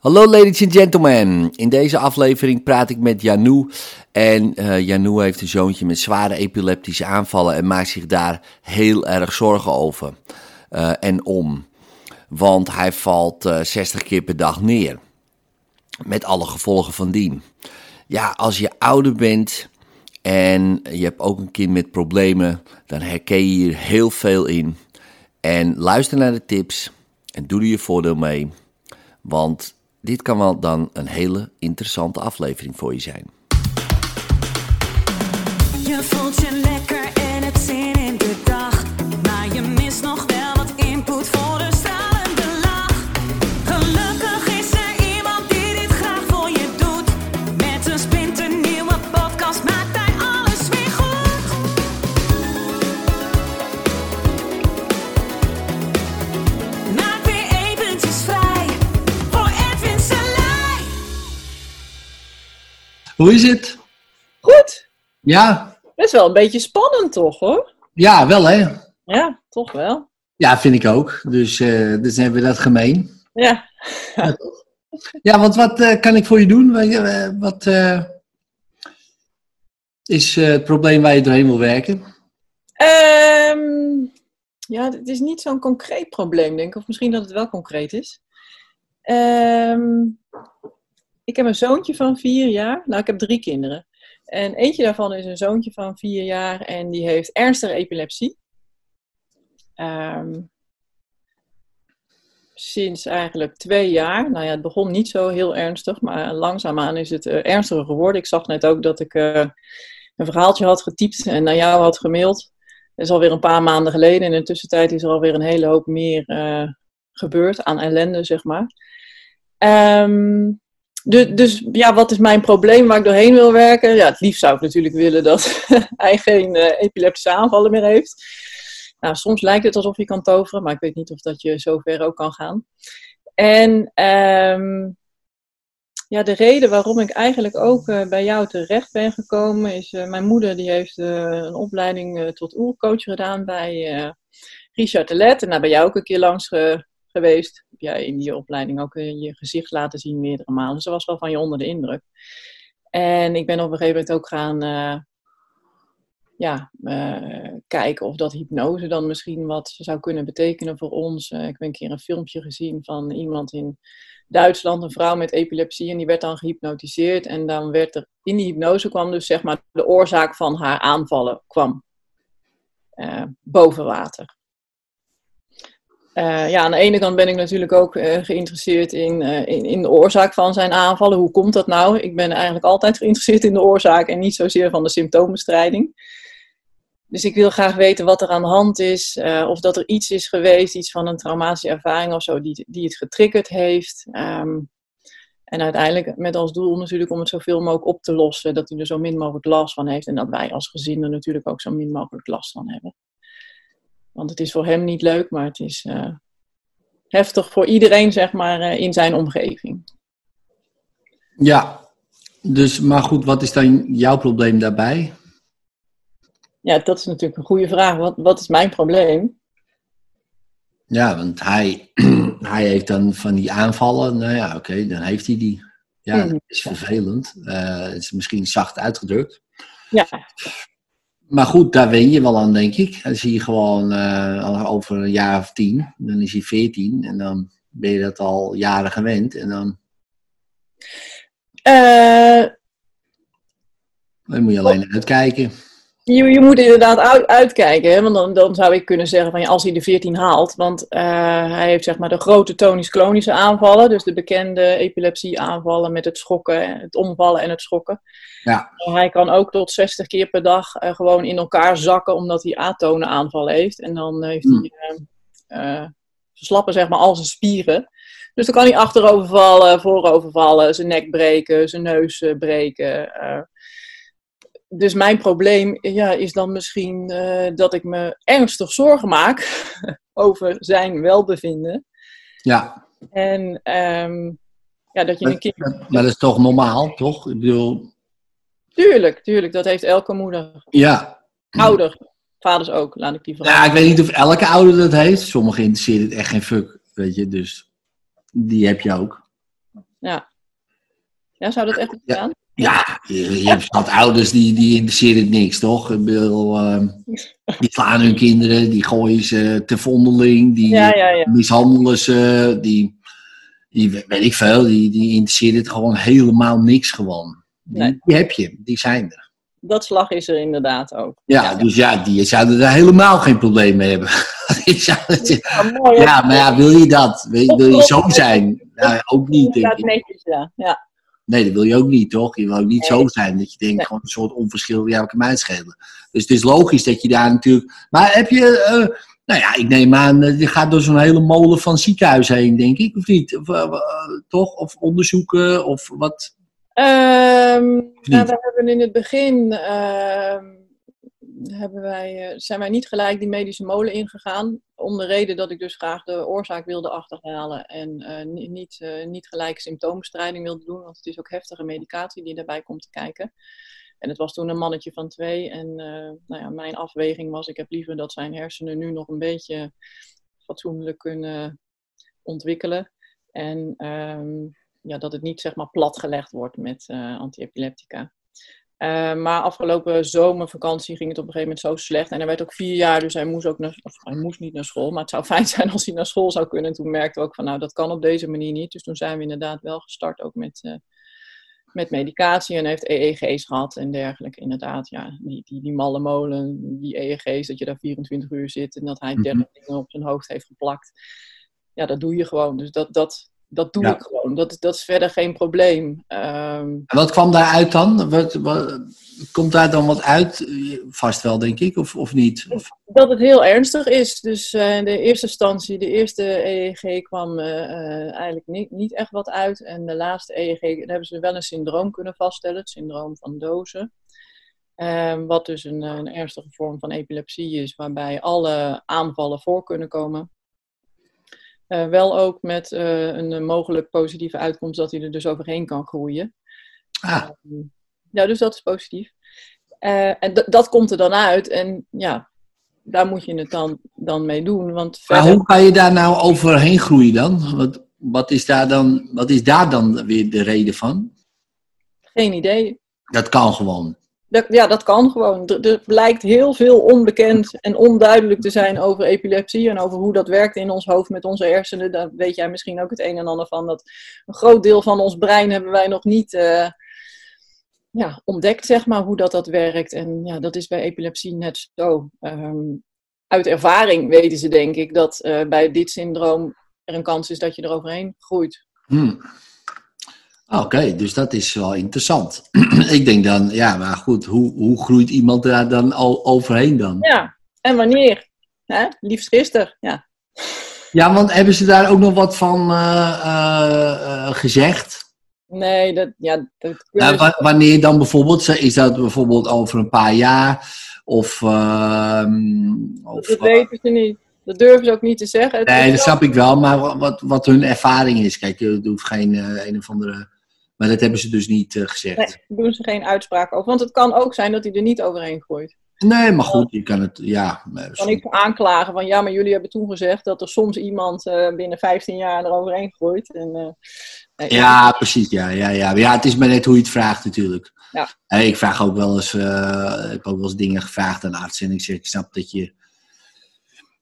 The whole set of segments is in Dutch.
Hallo ladies and gentlemen. In deze aflevering praat ik met Janou. En uh, Janou heeft een zoontje met zware epileptische aanvallen en maakt zich daar heel erg zorgen over. Uh, en om. Want hij valt uh, 60 keer per dag neer. Met alle gevolgen van dien. Ja, als je ouder bent en je hebt ook een kind met problemen, dan herken je hier heel veel in. En luister naar de tips en doe er je voordeel mee. Want dit kan wel dan een hele interessante aflevering voor je zijn. Je Hoe is het? Goed. Ja, Best wel een beetje spannend, toch hoor? ja wel hè? Ja, toch wel. Ja, vind ik ook. Dus, eh, dus hebben we dat gemeen. Ja. Ja, want wat eh, kan ik voor je doen? Wat, eh, wat is het probleem waar je doorheen wil werken? Ehm, ja, het is niet zo'n concreet probleem, denk ik. Of misschien dat het wel concreet is. Ehm, ik heb een zoontje van vier jaar. Nou, ik heb drie kinderen. En eentje daarvan is een zoontje van vier jaar en die heeft ernstige epilepsie. Ehm, sinds eigenlijk twee jaar. Nou ja, het begon niet zo heel ernstig, maar langzaamaan is het eh, ernstiger geworden. Ik zag net ook dat ik eh, een verhaaltje had getypt en naar jou had gemaild. Dat is alweer een paar maanden geleden. En in de tussentijd is er alweer een hele hoop meer eh, gebeurd aan ellende, zeg maar. Ehm, dus, dus ja, wat is mijn probleem waar ik doorheen wil werken? Ja, het liefst zou ik natuurlijk willen dat hij geen eh, epileptische aanvallen meer heeft. Nou, soms lijkt het alsof je kan toveren, maar ik weet niet of dat je zover ook kan gaan. En ehm, ja, de reden waarom ik eigenlijk ook eh, bij jou terecht ben gekomen is, eh, mijn moeder die heeft een opleiding tot oercoach gedaan bij Richard de Let. En daar ben jij ook een keer langs ge- geweest. Jij in die opleiding ook eh, je gezicht laten zien meerdere malen. Dus dat was wel van je onder de indruk. En ik ben op een gegeven moment ook gaan eh, ja, eh, kijken of dat hypnose dan misschien wat zou kunnen betekenen voor ons. Ik heb een keer een filmpje gezien van iemand in Duitsland, een vrouw met epilepsie, en die werd dan gehypnotiseerd. En dan werd er in die hypnose kwam dus zeg maar de oorzaak van haar aanvallen kwam boven water. Eh, ja, aan de ene kant ben ik natuurlijk ook eh, geïnteresseerd in, eh, in, in de oorzaak van zijn aanvallen. Hoe komt dat nou? Ik ben eigenlijk altijd geïnteresseerd in de oorzaak en niet zozeer van de symptoombestrijding. Dus ik wil graag weten wat er aan de hand is, of dat er iets is geweest, iets van een traumatische ervaring of zo, die, die het getriggerd heeft. Ehm, en uiteindelijk met als doel natuurlijk om het zoveel mogelijk op te lossen, dat hij er zo min mogelijk last van heeft en dat wij als gezin er natuurlijk ook zo min mogelijk last van hebben. Want het is voor hem niet leuk, maar het is eh, heftig voor iedereen, zeg maar, eh, in zijn omgeving. Ja, dus, maar goed, wat is dan jouw probleem daarbij? Ja, dat is natuurlijk een goede vraag. Wat, wat is mijn probleem? Ja, want hij, hij heeft dan van die aanvallen. Nou ja, oké, dan heeft hij die. Ja, Mhm. dat is vervelend. Eh, het is misschien zacht uitgedrukt. Ja, Maar goed, daar wen je wel aan, denk ik. Als je gewoon al over een jaar of tien, dan is hij veertien. En dan ben je dat al jaren gewend. En dan, Eh, dan moet je alleen uitkijken. Je, je moet inderdaad uit- uitkijken, hè? want dan, dan zou ik kunnen zeggen van ja, als hij de 14 haalt, want eh, hij heeft zeg maar de grote tonisch-klonische aanvallen, dus de bekende epilepsie-aanvallen met het schokken, het omvallen en het schokken. Ja. Hij kan ook tot 60 keer per dag eh, gewoon in elkaar zakken omdat hij atonen aanvallen heeft en dan heeft Hmm. hij eh, eh, verslappen zeg maar al zijn spieren. Dus dan kan hij achterover vallen, voorover vallen, zijn nek breken, zijn neus breken. Dus mijn probleem ja, is dan misschien eh, dat ik me ernstig zorgen maak over zijn welbevinden. Ja, En ehm, ja, dat je een kind. maar dat is toch normaal, toch? Ik bedoel, Tuurlijk, tuurlijk, dat heeft elke moeder. ja. Ouder, vaders ook, laat ik die vragen. Ja, ik weet niet of elke ouder dat heeft. Sommigen interesseert het echt geen fuck, weet je. Dus die heb je ook. Ja. Ja, zou dat echt Ja. Ja, je, je hebt ouders die, die interesseren niks, toch? Ik bedoel, ehm, die slaan hun kinderen, die gooien ze te vondeling, die Ja, ja, ja. mishandelen ze, die, die weet ik veel, die, die interesseert het gewoon helemaal niks gewoon. Die, Nee. die heb je, die zijn er. Dat slag is er inderdaad ook. Ja, dus ja, die zouden daar helemaal geen probleem mee hebben. Ja, maar ja, wil je dat? Wil, wil je zo zijn? Ja, ook niet, denk Ja, ik. netjes, ja. Nee, dat wil je ook niet, toch? Je wil ook niet Nee. zo zijn dat je denkt, Nee. gewoon een soort onverschil, ja, kan mij schelen. Dus het is logisch dat je daar natuurlijk... Maar heb je, eh, nou ja, ik neem aan, eh, je gaat door zo'n hele molen van ziekenhuizen heen, denk ik, of niet? Of, eh, toch? Of onderzoeken, of wat? Ehm, nou, niet? we hebben in het begin ehm, hebben wij, eh, zijn wij niet gelijk die medische molen ingegaan. Om de reden dat ik dus graag de oorzaak wilde achterhalen. En eh, ni- niet, eh, niet gelijk symptoombestrijding wilde doen. Want het is ook heftige medicatie die daarbij komt te kijken. En het was toen een mannetje van twee. En nou ja, mijn afweging was, ik heb liever dat zijn hersenen nu nog een beetje fatsoenlijk kunnen ontwikkelen. En ehm, ja, dat het niet zeg maar platgelegd wordt met antiepileptica. Eh, maar afgelopen zomervakantie ging het op een gegeven moment zo slecht. En hij werd ook vier jaar, dus hij moest, ook naar, of hij moest niet naar school. Maar het zou fijn zijn als hij naar school zou kunnen. En toen merkte we ook van, nou, dat kan op deze manier niet. Dus toen zijn we inderdaad wel gestart ook met, eh, met medicatie. En hij heeft EEG's gehad en dergelijke. Inderdaad, ja, die, die, die malle molen, die EEG's, dat je daar 24 uur zit. En dat hij Mhm. 30 dingen op zijn hoofd heeft geplakt. Ja, dat doe je gewoon. Dus dat, dat, dat doe Ja. ik gewoon. Dat, dat is verder geen probleem. Ehm, En wat kwam daaruit dan? Wat, wat, komt daar dan wat uit? Vast wel, denk ik, of, of niet? Of, dat het heel ernstig is. Dus eh, in de eerste instantie, de eerste EEG kwam eh, eh, eigenlijk niet, niet echt wat uit. En de laatste EEG, daar hebben ze wel een syndroom kunnen vaststellen, het syndroom van dozen. Ehm, wat dus een, een ernstige vorm van epilepsie is, waarbij alle aanvallen voor kunnen komen. Eh, wel ook met eh, een eh, mogelijk positieve uitkomst dat hij er dus overheen kan groeien. ah, Ja, dus dat is positief. En dat komt er dan uit. En ja, daar moet je het dan, dan mee doen. Want maar hoe kan je daar nou overheen groeien dan? Wat, wat, is daar dan? wat is daar dan weer de reden van? geen idee. Dat kan gewoon. Ja, dat kan gewoon. Er, er blijkt heel veel onbekend en onduidelijk te zijn over epilepsie en over hoe dat werkt in ons hoofd met onze hersenen. Daar weet jij misschien ook het een en ander van. Dat een groot deel van ons brein hebben wij nog niet eh, ja, ontdekt, zeg maar, hoe dat, dat werkt. En ja, dat is bij epilepsie net zo. Ehm, uit ervaring weten ze, denk ik, dat eh, bij dit syndroom er een kans is dat je er overheen groeit. Hmm. Oké, dus dat is wel interessant. ik denk dan, ja, maar goed, hoe, hoe groeit iemand daar dan al overheen dan? Ja, en wanneer? Hè? Liefst gisteren, ja. Ja, want hebben ze daar ook nog wat van eh, eh, eh, gezegd? Nee, dat, ja, dat wa- wanneer dan bijvoorbeeld? Is dat bijvoorbeeld over een paar jaar? Of, ehm, of dat weten ze niet. Dat durven ze ook niet te zeggen. Het Nee, dat snap ik wel, maar wa- wat, wat hun ervaring is. Kijk, je hoeft geen een of andere. Maar dat hebben ze dus niet eh, gezegd. Nee, daar doen ze geen uitspraak over. Want het kan ook zijn dat hij er niet overheen groeit. Nee, maar goed, je kan het. Ja, Kan ik aanklagen van ja, maar jullie hebben toen gezegd dat er soms iemand eh, binnen 15 jaar er overheen groeit. En, eh, nee, Ja, precies. Ja, ja, ja. ja, het is maar net hoe je het vraagt natuurlijk. Ja. Hey, ik vraag ook wel eens, ik heb ook wel eens dingen gevraagd aan artsen. En ik zeg, ik snap dat je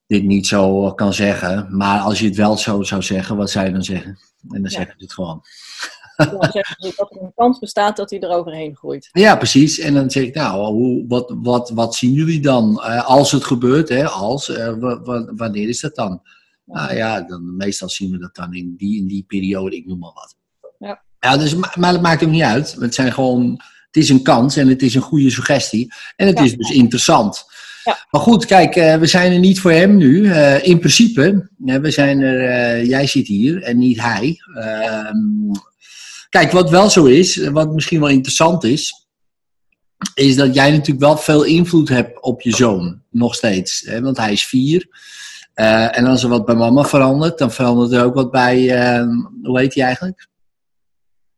dit niet zo kan zeggen. Maar als je het wel zo zou zeggen, wat zou je dan zeggen? En dan Ja. zeggen ze het gewoon. Dan zeggen ze dat er een kans bestaat dat hij er overheen groeit. Ja, precies. En dan zeg ik, nou, hoe, wat, wat, wat zien jullie dan? Eh, als het gebeurt, hè, als, eh, wa- wa- wanneer is dat dan? Nou ja, dan, meestal zien we dat dan in die, in die periode, ik noem maar wat. Ja. ja dus, ma- maar dat maakt ook niet uit. Het, zijn gewoon, het is een kans en het is een goede suggestie. En het Ja. is dus interessant. Ja. Maar goed, kijk, eh, we zijn er niet voor hem nu. In principe, we zijn er, jij zit hier en niet hij. Ehm, kijk, wat wel zo is, wat misschien wel interessant is, is dat jij natuurlijk wel veel invloed hebt op je zoon, nog steeds. Hè? Want hij is vier. Eh, en als er wat bij mama verandert, dan verandert er ook wat bij, eh, hoe heet hij eigenlijk?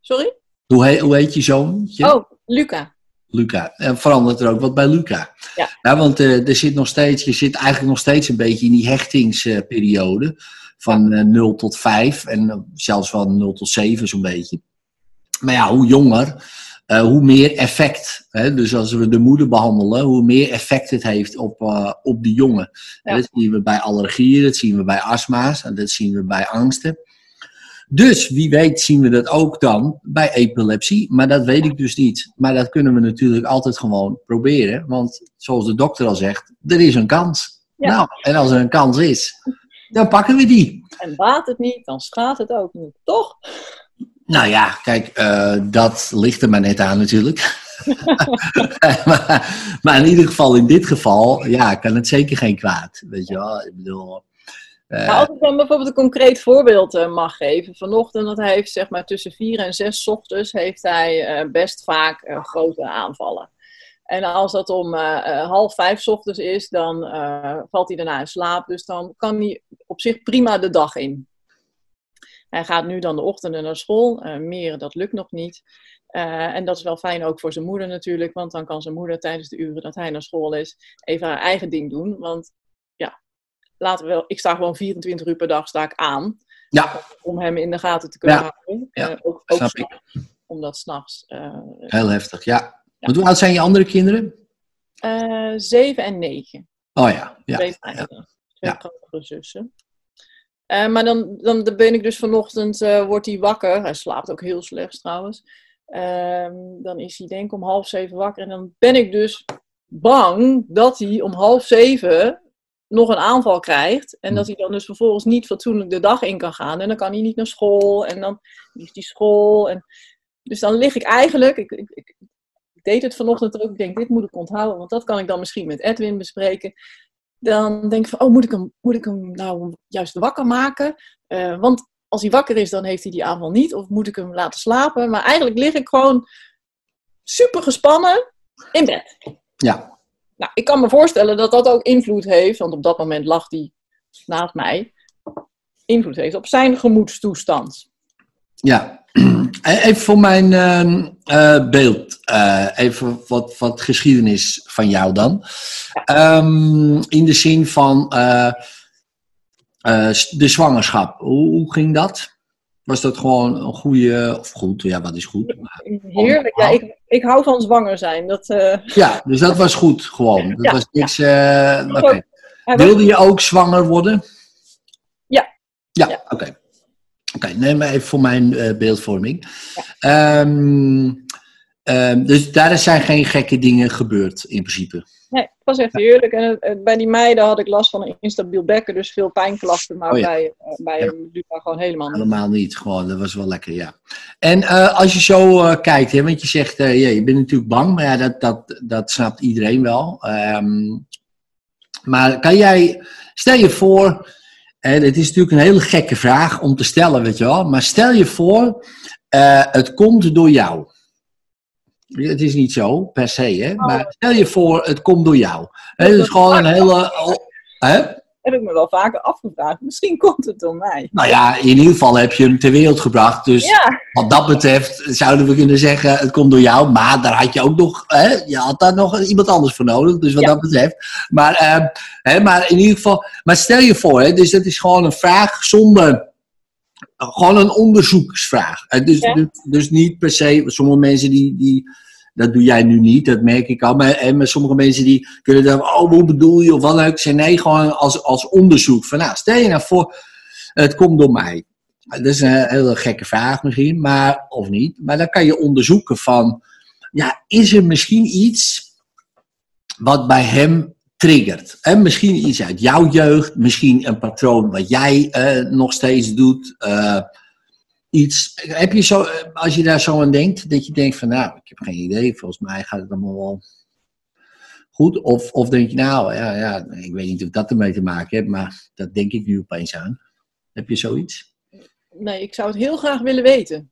Sorry? Hoe, he- hoe heet je zoontje? Oh, Luca. Luca. En verandert er ook wat bij Luca. Ja. want eh, er zit nog steeds, je zit eigenlijk nog steeds een beetje in die hechtingsperiode van eh, 0 tot 5 en eh, zelfs van 0 tot 7 zo'n beetje. Maar ja, hoe jonger, eh, hoe meer effect. Hè? Dus als we de moeder behandelen, hoe meer effect het heeft op, eh, op de jongen. Ja. Dat zien we bij allergieën, dat zien we bij astma's en dat zien we bij angsten. Dus wie weet zien we dat ook dan bij epilepsie, maar dat weet ik dus niet. Maar dat kunnen we natuurlijk altijd gewoon proberen, want zoals de dokter al zegt, er is een kans. Ja. Nou, en als er een kans is, dan pakken we die. En baat het niet, dan schaadt het ook niet. Toch? Nou ja, kijk, eh, dat ligt er maar net aan natuurlijk. maar, maar in ieder geval, in dit geval, ja, kan het zeker geen kwaad. Weet je wel, ik bedoel. eh, Maar als ik dan bijvoorbeeld een concreet voorbeeld eh, mag geven. Vanochtend, dat hij heeft zeg maar tussen vier en zes 's ochtends, heeft hij best vaak grote aanvallen. En als dat om half vijf 's ochtends is, dan valt hij daarna in slaap. Dus dan kan hij op zich prima de dag in. Hij gaat nu dan de ochtenden naar school. eh meer, dat lukt nog niet. Eh, en dat is wel fijn ook voor zijn moeder natuurlijk. Want dan kan zijn moeder tijdens de uren dat hij naar school is, even haar eigen ding doen. Want ja, laten we wel, ik sta gewoon 24 uur per dag sta ik aan. ja, Om hem in de gaten te kunnen Ja, houden. ja, Eh, ook ook snap s'nachts, omdat s'nachts. heel heftig, ja. Want hoe oud zijn je andere kinderen? zeven en negen. Oh ja, ja. twee Ja. grotere zussen. Eh, maar dan, dan, dan ben ik dus vanochtend, eh, wordt hij wakker. Hij slaapt ook heel slecht trouwens. Ehm, dan is hij denk ik om half zeven wakker. En dan ben ik dus bang dat hij om half zeven nog een aanval krijgt. En Hm. dat hij dan dus vervolgens niet fatsoenlijk de dag in kan gaan. En dan kan hij niet naar school. En dan is die school. En, dus dan lig ik eigenlijk... Ik, ik, ik, ik deed het vanochtend ook. Ik denk, dit moet ik onthouden. Want dat kan ik dan misschien met Edwin bespreken dan denk ik van, oh, moet ik hem, moet ik hem nou juist wakker maken? Eh, want als hij wakker is, dan heeft hij die aanval niet. Of moet ik hem laten slapen? Maar eigenlijk lig ik gewoon super gespannen in bed. Ja, Nou, ik kan me voorstellen dat dat ook invloed heeft, want op dat moment lag hij naast mij, invloed heeft op zijn gemoedstoestand. Ja. Even voor mijn ehm, eh, beeld, eh, even wat, wat geschiedenis van jou dan. Ehm, in de zin van eh, de zwangerschap, hoe, hoe ging dat? Was dat gewoon een goede, of goed, ja wat is goed? Heerlijk. Ja, ik, ik hou van zwanger zijn. Dat, Ja, dus dat was goed gewoon. Dat Ja, was niks. Wilde je ook zwanger worden? Ja. Ja, Ja. oké. Oké, neem maar even voor mijn eh, beeldvorming. Ehm, ehm, dus daar zijn geen gekke dingen gebeurd in principe. Nee, het was echt heerlijk. En eh, bij die meiden had ik last van een instabiel bekken, dus veel pijnklachten. Maar Oh ja. bij, eh, bij Ja. Gewoon helemaal niet. Helemaal niet, gewoon. Dat was wel lekker, ja. En als je zo kijkt, hè, want je zegt, ja, je bent natuurlijk bang, maar ja, dat, dat, dat snapt iedereen wel. Ehm, maar kan jij, stel je voor, dit is natuurlijk een hele gekke vraag om te stellen, weet je wel, maar stel je voor, eh, het komt door jou. Het is niet zo, per se, hè? maar stel je voor, het komt door jou. Het is gewoon een hele... Hè? Heb ik me wel vaker afgevraagd. Misschien komt het door mij. Nou ja, in ieder geval heb je hem ter wereld gebracht. Dus Ja, wat dat betreft zouden we kunnen zeggen, het komt door jou. Maar daar had je ook nog, hè, je had daar nog iemand anders voor nodig. Dus wat Ja. dat betreft. Maar, eh, hè, maar in ieder geval, maar stel je voor, hè, dus dat is gewoon een vraag zonder, gewoon een onderzoeksvraag. Dus, Ja. dus, dus niet per se, sommige mensen die, die dat doe jij nu niet, dat merk ik al. Maar, en met sommige mensen die kunnen dan, oh, hoe bedoel je? Of wat. Ik zeg nee, gewoon als, als onderzoek. Van, nou, stel je nou voor, het komt door mij. Dat is een hele gekke vraag misschien, maar, of niet. Maar dan kan je onderzoeken van, ja, is er misschien iets wat bij hem triggert? En misschien iets uit jouw jeugd, misschien een patroon wat jij eh, nog steeds doet. eh, iets, heb je zo, eh, als je daar zo aan denkt, dat je denkt van, nou, ik heb geen idee, volgens mij gaat het allemaal wel goed. Of, of denk je, nou, ja, ja, ik weet niet of dat ermee te maken heeft, maar dat denk ik nu opeens aan. Heb je zoiets? nee, ik zou het heel graag willen weten.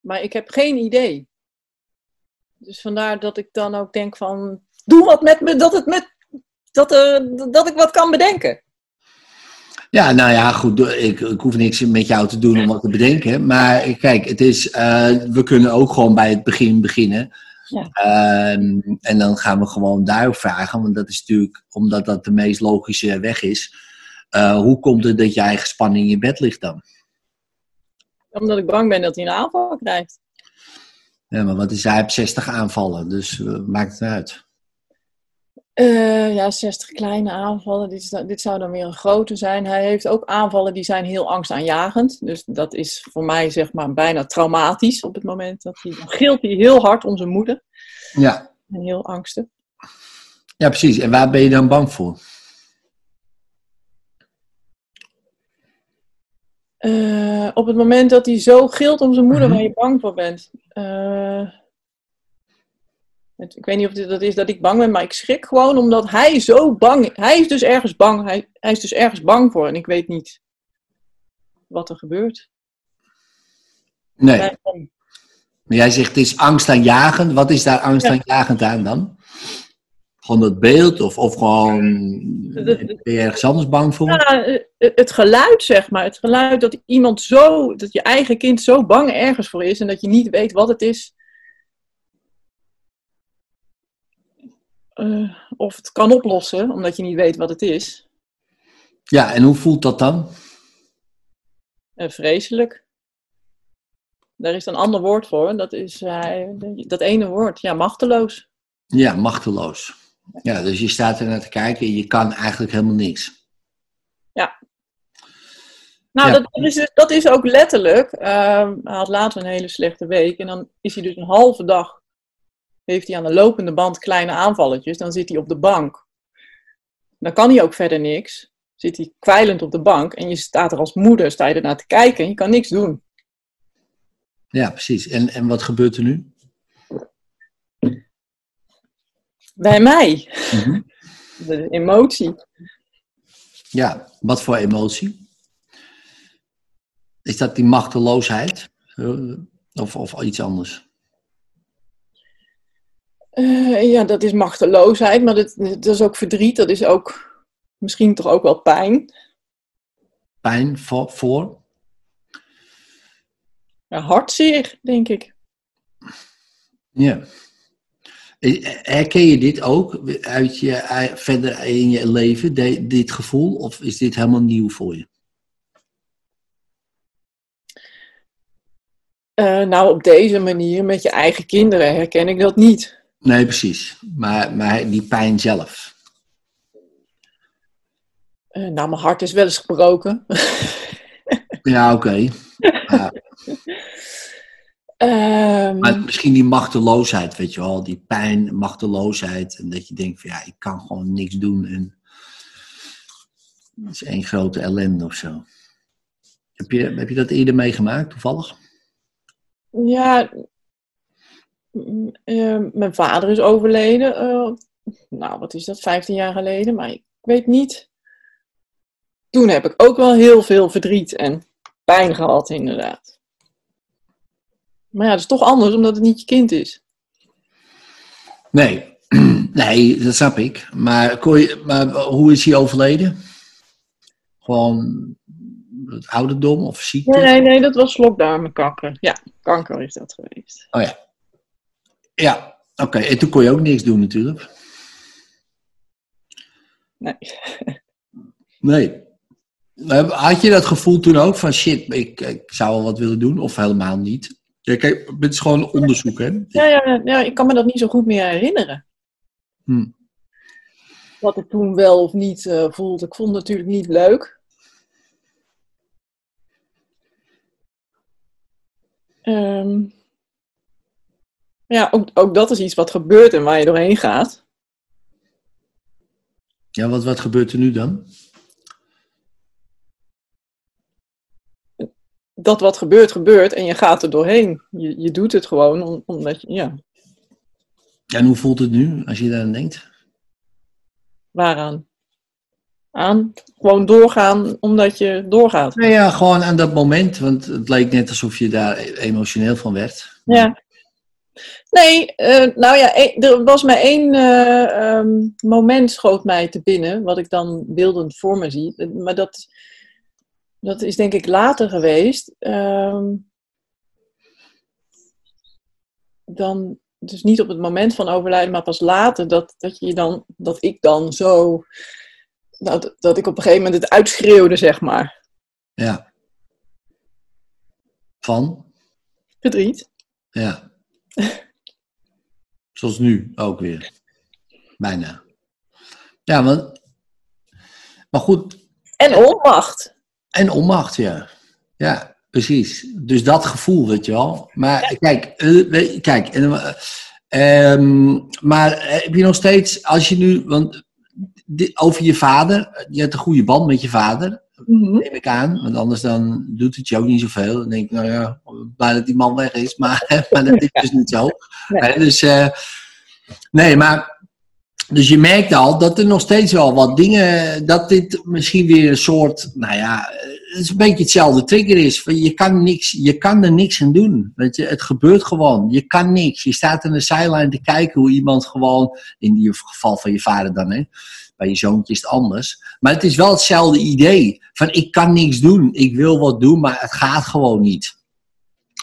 Maar ik heb geen idee. Dus vandaar dat ik dan ook denk van, doe wat met me, dat, het met, dat, eh, dat ik wat kan bedenken. Ja, nou ja, goed. Ik, ik hoef niks met jou te doen om wat te bedenken. Maar kijk, het is, eh, we kunnen ook gewoon bij het begin beginnen. Ja. Ehm, en dan gaan we gewoon daarop vragen. Want dat is natuurlijk, omdat dat de meest logische weg is. Eh, hoe komt het dat jij gespannen in je bed ligt dan? Omdat ik bang ben dat hij een aanval krijgt. Ja, maar wat is hij op 60 aanvallen, dus eh, maakt het uit. Eh, ja, 60 kleine aanvallen. Dit, dit zou dan weer een grote zijn. Hij heeft ook aanvallen die zijn heel angstaanjagend. Dus dat is voor mij zeg maar bijna traumatisch op het moment dat hij... Dan gilt hij heel hard om zijn moeder. Ja. En heel angstig. ja, precies. En waar ben je dan bang voor? Eh, op het moment dat hij zo gilt om zijn moeder Mhm. waar je bang voor bent. Eh, het- ik weet niet of dit dat is dat ik bang ben, maar ik schrik gewoon omdat hij zo bang Hij is dus ergens bang. Hij, hij is dus ergens bang voor en ik weet niet wat er gebeurt. Nee. Maar jij zegt het is angstaanjagend. Wat is daar angstaanjagend aan dan? Gewoon dat beeld of, of gewoon ben je ergens anders bang voor? Ja, het geluid, zeg maar. Het geluid dat iemand zo, dat je eigen kind zo bang ergens voor is en dat je niet weet wat het is. Eh, of het kan oplossen, omdat je niet weet wat het is. Ja, en hoe voelt dat dan? Eh, vreselijk. Daar is een ander woord voor. Dat is eh, dat ene woord. Ja, machteloos. Ja, machteloos. Ja, dus je staat er naar te kijken en je kan eigenlijk helemaal niks. Nou, Ja. dat, dat is, dat is ook letterlijk. ehm, hij had later een hele slechte week. En dan is hij dus een halve dag. Heeft hij aan de lopende band kleine aanvalletjes. Dan zit hij op de bank. Dan kan hij ook verder niks. Zit hij kwijlend op de bank. En je staat er als moeder, sta je ernaar te kijken. En je kan niks doen. Ja, precies. En, en wat gebeurt er nu? Bij mij. Mhm. De emotie. Ja, wat voor emotie? Is dat die machteloosheid? Eh, Of, of iets anders? Eh, ja, dat is machteloosheid. Maar dat, dat is ook verdriet. Dat is ook misschien toch ook wel pijn. Pijn voor? voor? Ja, hartzeer, denk ik. Ja. Eh, Herken je dit ook uit je, ei- verder in je leven, de- dit gevoel? Of is dit helemaal nieuw voor je? Eh, nou, op deze manier met je eigen kinderen herken ik dat niet. Nee, precies. Maar, maar die pijn zelf. Eh, nou, mijn hart is wel eens gebroken. Ja, oké. Ehm, maar misschien die machteloosheid, weet je wel. Die pijn, machteloosheid. En dat je denkt van ja, ik kan gewoon niks doen. En het is één grote ellende of zo. Heb je, heb je dat eerder meegemaakt, toevallig? ja, eh, mijn vader is overleden. eh, nou, wat is dat, 15 jaar geleden? Maar ik weet niet. Toen heb ik ook wel heel veel verdriet en pijn gehad, inderdaad. Maar ja, dat is toch anders omdat het niet je kind is. Nee, nee, dat snap ik. Maar, kon je, maar hoe is hij overleden? Gewoon het ouderdom of ziekte? Nee, nee, nee, dat was slokdarmenkanker. Ja, kanker is dat geweest. Oh ja. Ja, oké. En toen kon je ook niks doen natuurlijk. Nee. Nee. Had je dat gevoel toen ook van shit, ik, ik zou wel wat willen doen of helemaal niet? Ja, kijk, het is gewoon onderzoek, hè? Ja, ja, ja, ik kan me dat niet zo goed meer herinneren. Hm. Wat ik toen wel of niet eh, voelde. Ik vond het natuurlijk niet leuk. Ehm, ja, ook, ook dat is iets wat gebeurt en waar je doorheen gaat. Ja, wat, wat gebeurt er nu dan? Dat wat gebeurt, gebeurt en je gaat er doorheen. Je, je doet het gewoon om- omdat je, ja, En hoe voelt het nu als je daar aan denkt? waaraan? Aan gewoon doorgaan omdat je doorgaat. Nou ja, gewoon aan dat moment, want het leek net alsof je daar emotioneel van werd. Ja. Nee, eh, nou ja, e- er was maar één eh, ehm, moment schoot mij te binnen, wat ik dan beeldend voor me zie. Eh, Maar dat, dat is denk ik later geweest. Ehm, dan, dus niet op het moment van overlijden, maar pas later dat, dat, je dan, dat ik dan zo dat, dat ik op een gegeven moment het uitschreeuwde, zeg maar. Ja. Van? Verdriet. Ja. Zoals nu ook weer. Bijna. Ja, want. Maar goed. En onmacht. En onmacht, ja. Ja, precies. Dus dat gevoel, weet je wel. Maar kijk, eh, kijk. eh, ehm, maar eh, heb je nog steeds, als je nu. Want over je vader. Je hebt een goede band met je vader. Mhm. neem ik aan. Want anders dan doet het je ook niet zoveel. Dan denk ik, nou ja, blij dat die man weg is. Maar, maar dat is dus niet zo. Nee. Dus, eh, nee, maar... Dus je merkt al dat er nog steeds wel wat dingen... Dat dit misschien weer een soort... Nou ja, het is een beetje hetzelfde trigger is. Van Je kan, niks, je kan er niks aan doen. Weet je, het gebeurt gewoon. Je kan niks. Je staat aan de zijlijn te kijken hoe iemand gewoon... In die geval van je vader dan, hè. Bij je zoontje is het anders. Maar het is wel hetzelfde idee. Van ik kan niks doen. Ik wil wat doen, maar het gaat gewoon niet.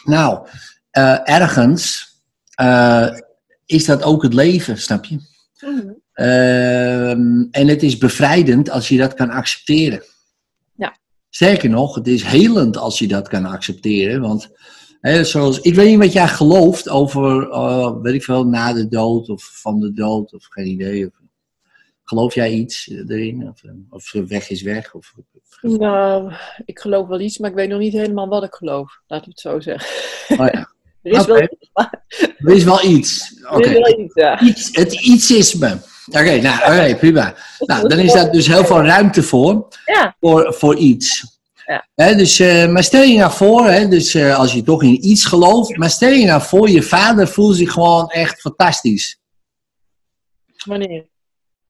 Nou, eh, ergens eh, is dat ook het leven, snap je? Mhm. Ehm, en het is bevrijdend als je dat kan accepteren. Ja. Sterker nog, het is helend als je dat kan accepteren. Want hè, zoals, ik weet niet wat jij gelooft over, eh, weet ik veel, na de dood of van de dood of geen idee. Of, geloof jij iets erin? Of, of weg is weg? Of, Nou, ik geloof wel iets, maar ik weet nog niet helemaal wat ik geloof. Laten we het zo zeggen. oh ja, Er is wel er is wel iets. er is wel iets, ja. Iets, het ietsisme. Oké, nou, oké, prima. Nou, dan is daar dus heel veel ruimte voor. Ja. Voor, voor iets. Ja. Dus, eh, maar stel je nou voor, hè, dus, eh, als je toch in iets gelooft, maar stel je nou voor, je vader voelt zich gewoon echt fantastisch. Wanneer?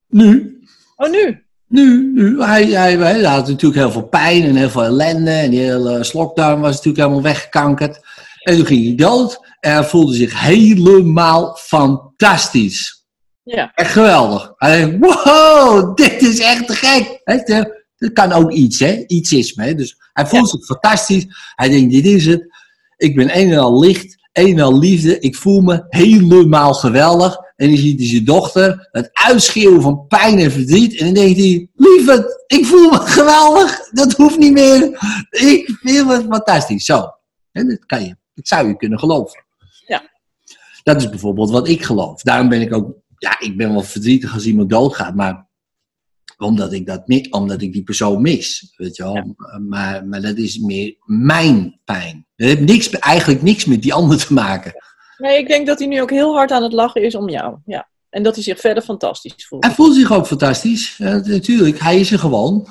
Nu, Oh, nu? nu, nu. Hij, hij, hij had natuurlijk heel veel pijn en heel veel ellende. En die hele slokdarm was natuurlijk helemaal weggekankerd. En toen ging hij dood. En hij voelde zich helemaal fantastisch. Ja. Echt geweldig. Hij denkt, wow, dit is echt te gek. De- Dat kan ook iets, hè? Ietsisme. Hè? Dus hij voelt zich fantastisch. Hij denkt, dit is het. Ik ben een en al licht, een en al liefde. Ik voel me helemaal geweldig. En dan ziet hij zijn dochter het uitschreeuwen van pijn en verdriet. En dan denkt hij, lieverd, ik voel me geweldig. Dat hoeft niet meer. Ik vind het fantastisch. Zo. En dat kan je. Dat zou je kunnen geloven. Ja. Dat is bijvoorbeeld wat ik geloof. Daarom ben ik ook, ja, ik ben wel verdrietig als iemand doodgaat, maar omdat ik, dat, omdat ik die persoon mis. Weet je wel? Maar, maar dat is meer mijn pijn. Dat heeft niks, eigenlijk niks met die ander te maken. Nee, ik denk dat hij nu ook heel hard aan het lachen is om jou. Ja. En dat hij zich verder fantastisch voelt. Hij voelt zich ook fantastisch. Ja, natuurlijk, hij is er gewoon.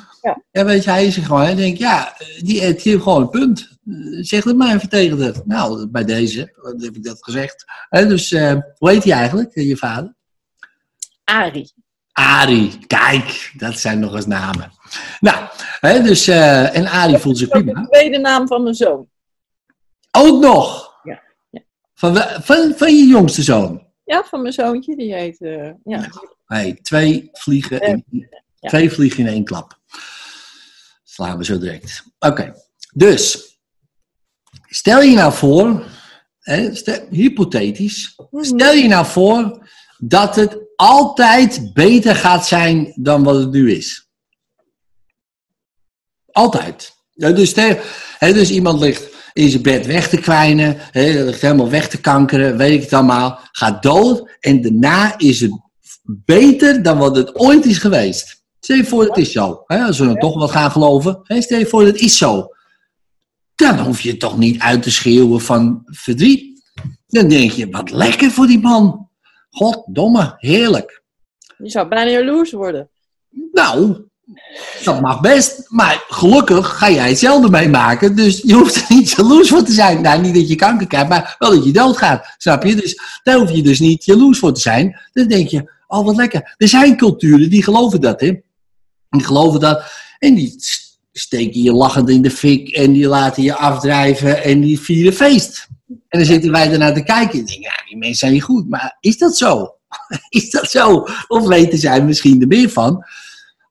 Ja. weet je, hij is er gewoon. Hij denkt, ja, die, die heeft gewoon een punt. Eh, Zeg het maar even tegen haar. Nou, bij deze wat heb ik dat gezegd. Hè, dus, eh, hoe heet hij eigenlijk, eh, je vader? Arie. Arie. Kijk, dat zijn nog eens namen. Nou, hè, dus, eh, en Arie voelt zich Dat is prima. de tweede naam van mijn zoon. Ook nog. Van, van, van je jongste zoon. Ja, van mijn zoontje. Die heet... eh, ja. Hey, twee, vliegen in, Ja. twee vliegen in één klap. Slaan we zo direct. Oké, dus. Stel je nou voor, hè, stel- hypothetisch. Stel je nou voor dat het altijd beter gaat zijn dan wat het nu is. Altijd. Ja, dus, hè, dus iemand ligt in zijn bed weg te kwijnen, helemaal weg te kankeren, weet ik het allemaal, gaat dood en daarna is het beter dan wat het ooit is geweest. Stel je voor, het is zo. Hè, als we dan toch wat gaan geloven, stel je voor, het is zo. Dan hoef je toch niet uit te schreeuwen van verdriet. Dan denk je, wat lekker voor die man. Goddomme, heerlijk. Je zou bijna jaloers worden. Nou, dat mag best. Maar gelukkig ga jij hetzelfde meemaken. Dus je hoeft er niet jaloers voor te zijn. Nou, niet dat je kanker krijgt, maar wel dat je doodgaat. Snap je? Dus daar hoef je dus niet jaloers voor te zijn. Dan denk je, oh wat lekker. Er zijn culturen die geloven dat, hè. Die geloven dat. En die steken je lachend in de fik. En die laten je afdrijven. En die vieren feest. En dan zitten wij ernaar te kijken. En denken, ja, die mensen zijn niet goed. Maar is dat zo? Is dat zo? Of weten zij misschien er meer van?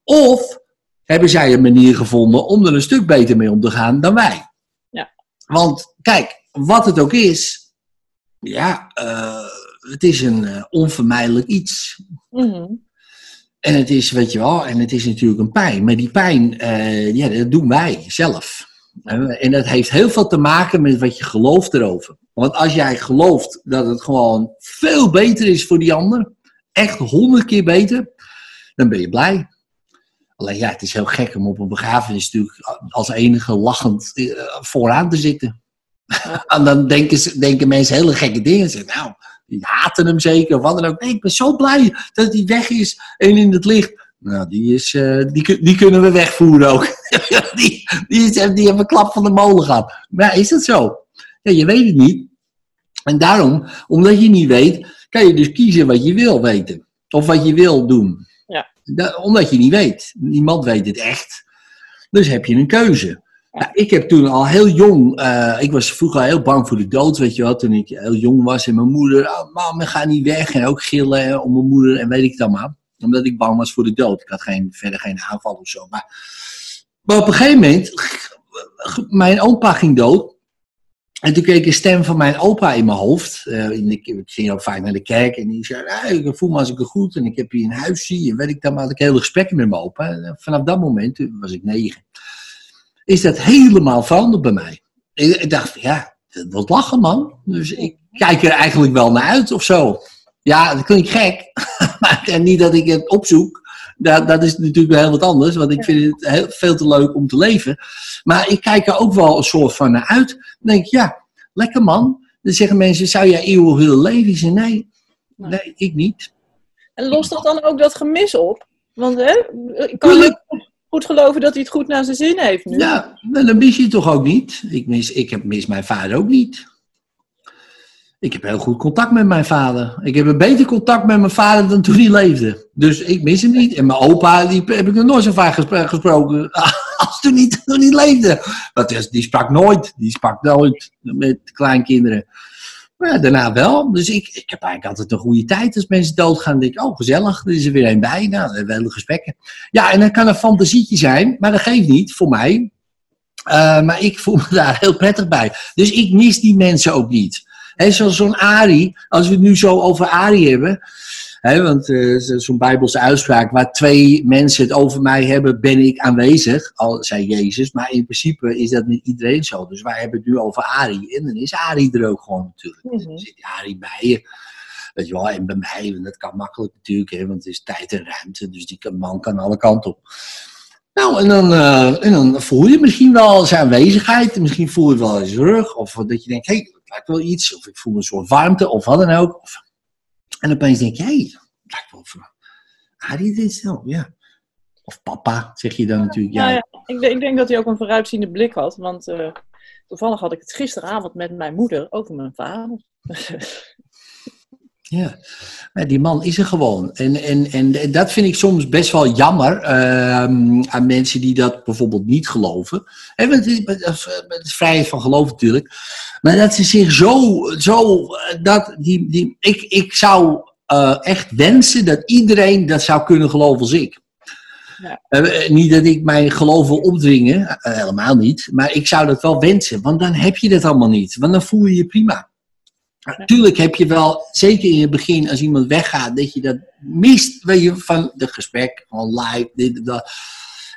Of hebben zij een manier gevonden om er een stuk beter mee om te gaan dan wij? Ja. Want kijk, wat het ook is, ja, eh, het is een eh, onvermijdelijk iets. Mhm. En het is, weet je wel, en het is natuurlijk een pijn. Maar die pijn, eh, ja, dat doen wij zelf. En dat heeft heel veel te maken met wat je gelooft erover. Want als jij gelooft dat het gewoon veel beter is voor die ander, echt honderd keer beter, dan ben je blij. Alleen ja, het is heel gek om op een begrafenis natuurlijk als enige lachend eh, vooraan te zitten. en dan denken, ze, denken mensen hele gekke dingen. Ze zeggen, nou, die haten hem zeker, of wat dan ook. Nee, ik ben zo blij dat hij weg is en in het licht. Nou, die, is, eh, die, die kunnen we wegvoeren ook. die, die, is, die hebben een klap van de molen gehad. Maar is dat zo? Ja, je weet het niet. En daarom, omdat je niet weet, kan je dus kiezen wat je wil weten. Of wat je wil doen. Ja. Da- omdat je niet weet. Niemand weet het echt. Dus heb je een keuze. Nou, ik heb toen al heel jong, eh, ik was vroeger heel bang voor de dood, weet je wel, toen ik heel jong was. En mijn moeder, oh, mam, ga niet weg. En ook gillen om mijn moeder en weet ik het allemaal. Omdat ik bang was voor de dood. Ik had geen, verder geen aanval of zo. Maar, maar op een gegeven moment, mijn opa ging dood. En toen kreeg ik een stem van mijn opa in mijn hoofd. Eh, in de, ik ging ook vaak naar de kerk en die zei, ah, ik voel me als ik er goed en ik heb hier een huisje. En weet ik dan, maar had ik hele gesprekken met mijn opa. En vanaf dat moment, toen was ik negen, is dat helemaal veranderd bij mij. Ik, ik dacht, ja, dat wordt lachen man. Dus ik kijk er eigenlijk wel naar uit of zo. Ja, dat klinkt gek. en niet dat ik het opzoek. Dat, dat is natuurlijk wel heel wat anders. Want ik vind het heel, veel te leuk om te leven. Maar ik kijk er ook wel een soort van naar uit. Dan denk ik, ja, lekker man. Dan zeggen mensen, zou jij eeuwig willen leven? Ik zeg, nee, nee, ik niet. En lost dat dan ook dat gemis op? Want hè, ik kan je goed geloven dat hij het goed naar zijn zin heeft nu. Ja, dan mis je het toch ook niet. Ik mis, ik heb, mis mijn vader ook niet. Ik heb heel goed contact met mijn vader. Ik heb een beter contact met mijn vader dan toen hij leefde. Dus ik mis hem niet. En mijn opa, die heb ik nog nooit zo vaak gespro- gesproken als toen hij, toen hij leefde. Want die- sprak nooit. Die sprak nooit met kleinkinderen. Maar ja, daarna wel. Dus ik, ik heb eigenlijk altijd een goede tijd als mensen doodgaan. Denk ik, oh gezellig, er is er weer een bij. Nou, dan hebben we hele gesprekken. Ja, en dat kan een fantasietje zijn, maar dat geeft niet voor mij. Uh, maar ik voel me daar heel prettig bij. Dus ik mis die mensen ook niet. He, zoals zo'n Ari, als we het nu zo over Ari hebben. He, want uh, zo'n Bijbelse uitspraak, waar twee mensen het over mij hebben, ben ik aanwezig. Al zei Jezus, maar in principe is dat niet iedereen zo. Dus wij hebben het nu over Ari. En dan is Ari er ook gewoon natuurlijk. Dan zit Ari bij je. Weet je wel, en bij mij, dat kan makkelijk natuurlijk, hè, want het is tijd en ruimte. Dus die kan- man kan alle kanten op. Nou, en dan, eh, en dan voel je misschien wel zijn aanwezigheid. Misschien voel je wel eens rug. Of dat je denkt, hé, hey, lijkt wel iets. Of ik voel een soort warmte, of wat dan ook. En opeens denk je, hé, hey, lijkt wel van Arie dit zo, ja. Of papa, zeg je dan natuurlijk. Ja, Nou ja, ik, denk, ik denk dat hij ook een vooruitziende blik had. Want eh, toevallig had ik het gisteravond met mijn moeder over mijn vader. Ja, maar die man is er gewoon. En, en, en dat vind ik soms best wel jammer ehm, aan mensen die dat bijvoorbeeld niet geloven. En het is, het is- vrijheid van geloof natuurlijk. Maar dat ze zich zo, zo eh, dat die, die, ik, ik zou eh, echt wensen dat iedereen dat zou kunnen geloven als ik. Ja. Eh, niet dat ik mijn geloof wil opdringen, helemaal niet. Maar ik zou dat wel wensen, want dan heb je dat allemaal niet. Want dan voel je je prima. Natuurlijk heb je wel, zeker in het begin, als iemand weggaat, dat je dat mist weet je, van het gesprek, van live, dit en dat.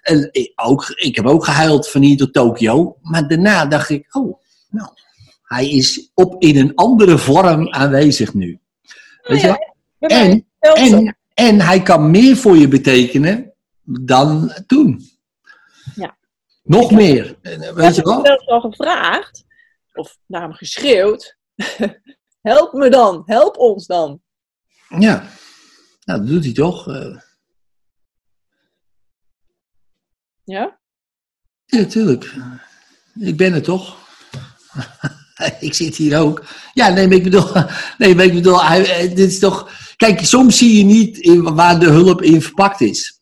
En ik, ook, ik heb ook gehuild van hier tot Tokio. Maar daarna dacht ik, oh, nou, hij is op in een andere vorm aanwezig nu. Weet je? wel? En, en, en hij kan meer voor je betekenen dan toen. Ja. Nog meer. En, eh, Weet je ik heb wel? zelfs al gevraagd, of naar hem geschreeuwd. help me dan, help ons dan. Ja. Nou, dat doet hij toch. eh. Ja? Ja, natuurlijk. Ik ben er toch? ik zit hier ook. Ja, nee, maar ik bedoel, nee, maar ik bedoel hij, eh, dit is toch... Kijk, soms zie je niet in, waar de hulp in verpakt is.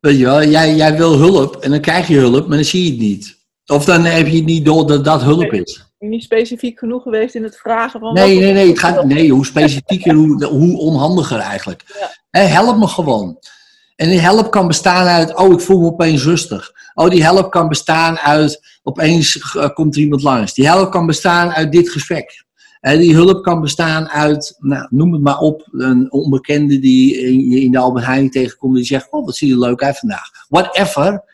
Weet je wel, jij, jij wil hulp en dan krijg je hulp, maar dan zie je het niet. Of dan heb je het niet door dat dat hulp is. Niet specifiek genoeg geweest in het vragen van... Nee, nee, nee. Het gaat, nee, hoe specifieker, hoe, hoe onhandiger eigenlijk. Ja. Help me gewoon. En die help kan bestaan uit, oh, ik voel me opeens rustig. Oh, die help kan bestaan uit, opeens eh, komt er iemand langs. Die help kan bestaan uit dit gesprek. En die hulp kan bestaan uit, nou, noem het maar op, een onbekende die je in de Albert Heijn tegenkomt. Die zegt, oh, wat zie je leuk uit vandaag. Whatever.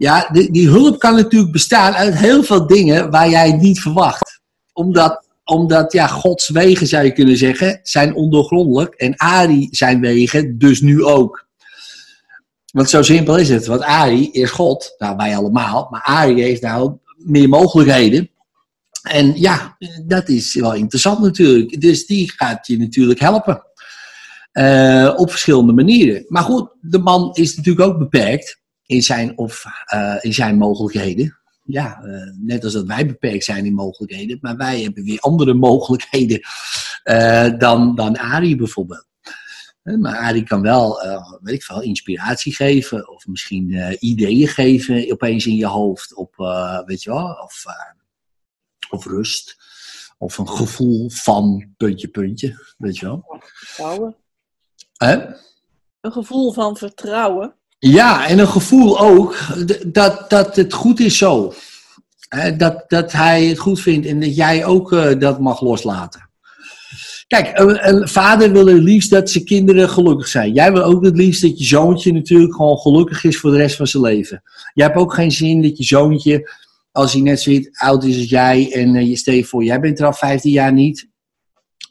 Ja, die, die hulp kan natuurlijk bestaan uit heel veel dingen waar jij het niet verwacht. Omdat, omdat ja, Gods wegen, zou je kunnen zeggen, zijn ondoorgrondelijk. En Ari zijn wegen dus nu ook. Want zo simpel is het. Want Ari is God. Nou, wij allemaal. Maar Ari heeft nou meer mogelijkheden. En ja, dat is wel interessant natuurlijk. Dus die gaat je natuurlijk helpen. Eh, op verschillende manieren. Maar goed, de man is natuurlijk ook beperkt in zijn, of, eh, in zijn mogelijkheden. Ja, eh, net als dat wij beperkt zijn in mogelijkheden. Maar wij hebben weer andere mogelijkheden eh, dan, dan Ari bijvoorbeeld. Maar Arie kan wel, weet ik veel, inspiratie geven. Of misschien ideeën geven opeens in je hoofd. Op, weet je wel, of, of rust. Of een gevoel van puntje, puntje. Weet je wel. Vertrouwen. Een gevoel van vertrouwen. Ja, en een gevoel ook dat, dat het goed is zo. Dat, dat hij het goed vindt en dat jij ook eh, dat mag loslaten. Kijk, een, een vader wil het liefst dat zijn kinderen gelukkig zijn. Jij wil ook het liefst dat je zoontje natuurlijk gewoon gelukkig is voor de rest van zijn leven. Jij hebt ook geen zin dat je zoontje, als hij net zo oud is als jij en eh, je stel je voor, jij bent er al 15 jaar niet.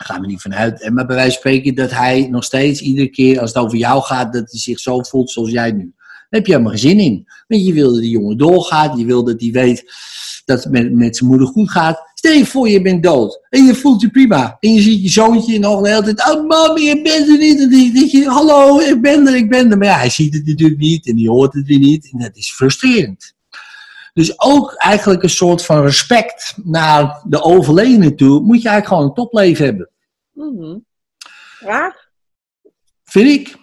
Gaan we niet vanuit. Maar bij wijze van spreken dat hij nog steeds iedere keer als het over jou gaat, dat hij zich zo voelt zoals jij nu. Daar heb je helemaal geen zin in. Want je wil dat die jongen doorgaat. Je wil dat hij weet dat het met, met zijn moeder goed gaat. Stel je voor, je bent dood. En je voelt je prima. En je ziet je zoontje en nog de hele tijd. Oh, mami, je bent er niet. En dan denk je, hallo, ik ben er, ik ben er. Maar ja, hij ziet het natuurlijk niet. En die hoort het weer niet. En dat is frustrerend. Dus ook eigenlijk een soort van respect naar de overledene toe. Moet je eigenlijk gewoon een topleven hebben. Mhm. Raar. Vind ik.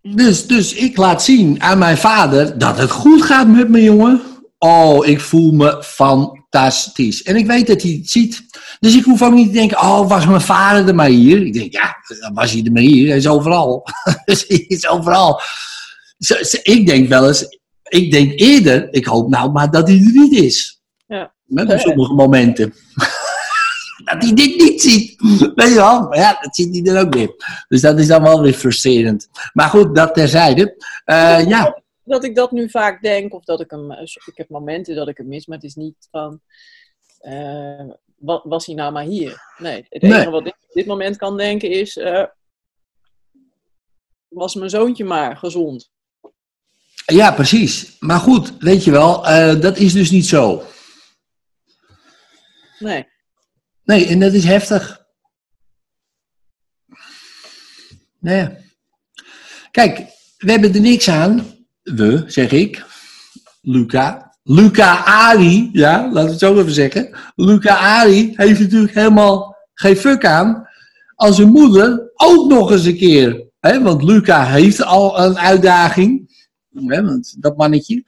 Dus, dus ik laat zien aan mijn vader dat het goed gaat met mijn jongen. Oh, ik voel me fantastisch. En ik weet dat hij het ziet. Dus ik hoef ook niet te denken, oh, was mijn vader er maar hier? Ik denk, ja, was hij er maar hier. Hij is overal. hij is overal. Ik denk wel eens, ik denk eerder, ik hoop nou maar dat hij er niet is. Ja. Met op sommige momenten. dat hij dit niet ziet. Weet je wel? Maar ja, dat ziet hij dan ook weer. Dus dat is dan wel weer frustrerend. Maar goed, dat terzijde. Eh, ja, Dat ik dat nu vaak denk, of dat ik hem. Ik heb momenten dat ik hem mis, maar het is niet van. eh, wa- was hij nou maar hier? Nee, het Nee. enige wat ik op dit moment kan denken is. eh, was mijn zoontje maar gezond? Ja, precies. Maar goed, weet je wel, eh, dat is dus niet zo. Nee. Nee, en dat is heftig. Nee. Kijk, we hebben er niks aan. We, zeg ik. Luca. Luca Ari, ja, laten we het zo even zeggen. Luca Ari heeft natuurlijk helemaal geen fuck aan. Als zijn moeder ook nog eens een keer. Hè, want Luca heeft al een uitdaging. Hè, want dat mannetje.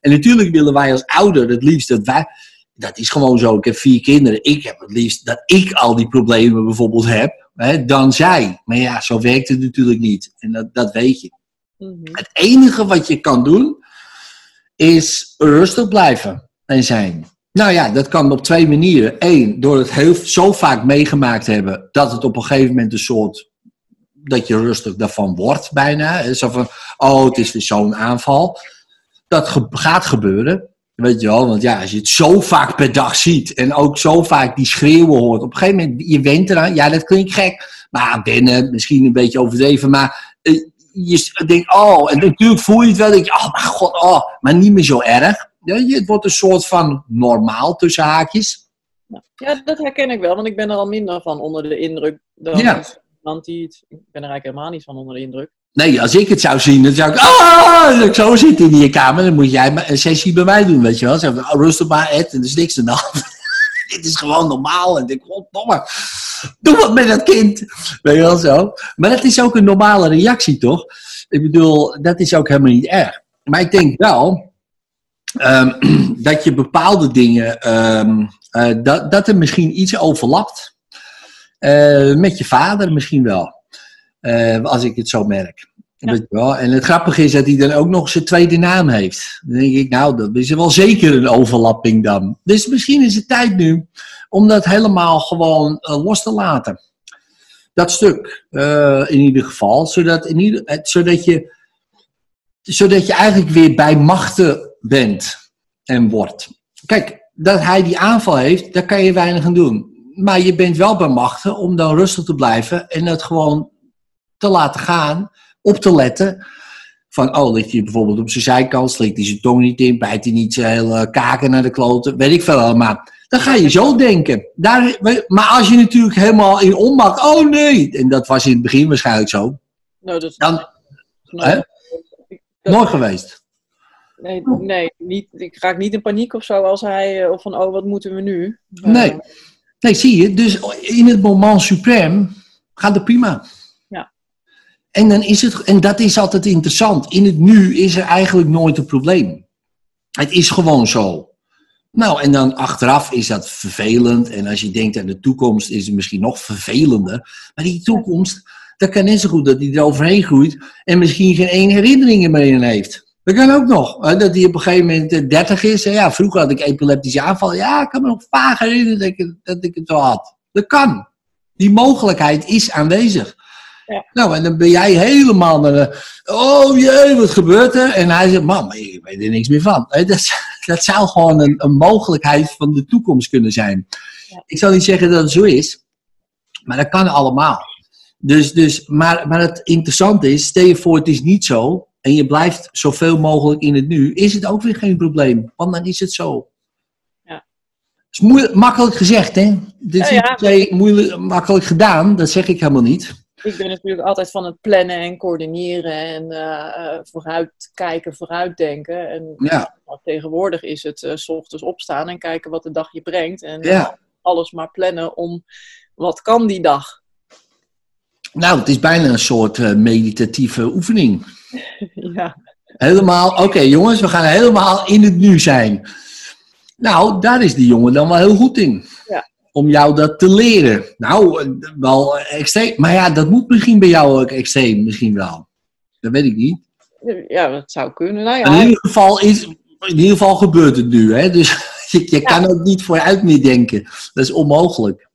En natuurlijk willen wij als ouder het liefst dat wij. Dat is gewoon zo. Ik heb vier kinderen. Ik heb het liefst dat ik al die problemen bijvoorbeeld heb. Hè, dan zij. Maar ja, zo werkt het natuurlijk niet. En dat, dat weet je. Mhm. Het enige wat je kan doen, is rustig blijven en zijn. Nou ja, dat kan op twee manieren. Eén, door het heel, zo vaak meegemaakt te hebben, dat het op een gegeven moment een soort, dat je rustig daarvan wordt bijna. Zo van, oh, het is weer zo'n aanval. Dat ge- gaat gebeuren. Weet je wel, want ja, als je het zo vaak per dag ziet en ook zo vaak die schreeuwen hoort, op een gegeven moment, je went eraan, ja, dat klinkt gek, maar binnen, misschien een beetje overdreven, maar eh, je denkt, oh, en natuurlijk voel je het wel, denk je, oh mijn god, oh, maar niet meer zo erg. Ja, het wordt een soort van normaal tussen haakjes. Ja, dat herken ik wel, want ik ben er al minder van onder de indruk dan Ja. Het. Ik ben er eigenlijk helemaal niet van onder de indruk. Nee, als ik het zou zien, dan zou ik, ah, ik zo zitten in je kamer, dan moet jij een sessie bij mij doen, weet je wel. Zeg, oh, rustig maar, Ed, en er is niks aan de hand. Dit is gewoon normaal. En ik goddomme, doe wat met dat kind. Weet je wel zo. Maar dat is ook een normale reactie, toch? Ik bedoel, dat is ook helemaal niet erg. Maar ik denk wel ehm, dat je bepaalde dingen, ehm, eh, dat, dat er misschien iets overlapt. Eh, met je vader misschien wel. Eh, als ik het zo merk. Ja. En het grappige is dat hij dan ook nog zijn tweede naam heeft. Dan denk ik, nou, dat is wel zeker een overlapping dan. Dus misschien is het tijd nu om dat helemaal gewoon eh, los te laten. Dat stuk, in ieder geval. Zodat, in ieder, zodat, je, zodat je eigenlijk weer bij machten bent en wordt. Kijk, dat hij die aanval heeft, daar kan je weinig aan doen. Maar je bent wel bij machten om dan rustig te blijven en het gewoon te laten gaan, op te letten. Van, oh, ligt hij bijvoorbeeld op zijn zijkant, slikt hij zijn tong niet in, bijt hij niet zijn hele kaken naar de kloten, weet ik veel allemaal. Dan ga je zo denken. Daar, maar als je natuurlijk helemaal in onmacht, oh nee, en dat was in het begin waarschijnlijk zo, Nou, dat is dan nooit- hè? dat- nooit geweest. Nee, nee niet, ik raak niet in paniek of zo als hij, eh, of van, oh, wat moeten we nu? Eh, Nee. Nee, zie je, dus in het moment suprem gaat het prima. Ja. En, dan is het, en dat is altijd interessant. In het nu is er eigenlijk nooit een probleem. Het is gewoon zo. Nou, en dan achteraf is dat vervelend. En als je denkt aan de toekomst, is het misschien nog vervelender. Maar die toekomst, dat kan net zo goed dat die er overheen groeit. En misschien geen één herinnering meer in heeft. Dat kan ook nog. hè, Dat hij op een gegeven moment eh, 30 is. En ja, vroeger had ik epileptische aanval. Ja, ik kan me nog vaag herinneren dat ik, het- dat ik het wel had. Dat kan. Die mogelijkheid is aanwezig. Ja. Nou, en dan ben jij helemaal naar de... Oh jee, wat gebeurt er? En hij zegt, mam, ik weet er niks meer van. Dat, dat zou gewoon een, een mogelijkheid van de toekomst kunnen zijn. Ja. Ik zal niet zeggen dat het zo is. Maar dat kan allemaal. Dus, dus, maar, maar het interessante is, stel je voor het is niet zo. En je blijft zoveel mogelijk in het nu. Is het ook weer geen probleem. Want dan is het zo. Ja. is moeilijk, makkelijk gezegd, hè? Dit is Ja, ja. moeilijk, makkelijk gedaan. Dat zeg ik helemaal niet. Ik ben natuurlijk altijd van het plannen en coördineren en eh, eh, vooruitkijken, vooruitdenken. En Ja, tegenwoordig is het eh, s ochtends opstaan en kijken wat de dag je brengt. En ja. alles maar plannen om wat kan die dag. Nou, het is bijna een soort meditatieve oefening. ja. Helemaal, oké jongens, we gaan helemaal in het nu zijn. Nou, daar is die jongen dan wel heel goed in. Ja. Om jou dat te leren. Nou, wel extreem. Maar ja, dat moet misschien bij jou ook extreem, misschien wel. Dat weet ik niet. ja, dat zou kunnen. Nou In ja, ieder geval, is, in ieder geval gebeurt het nu. Hè? Dus je, je kan ook niet vooruit meer denken. Dat is onmogelijk.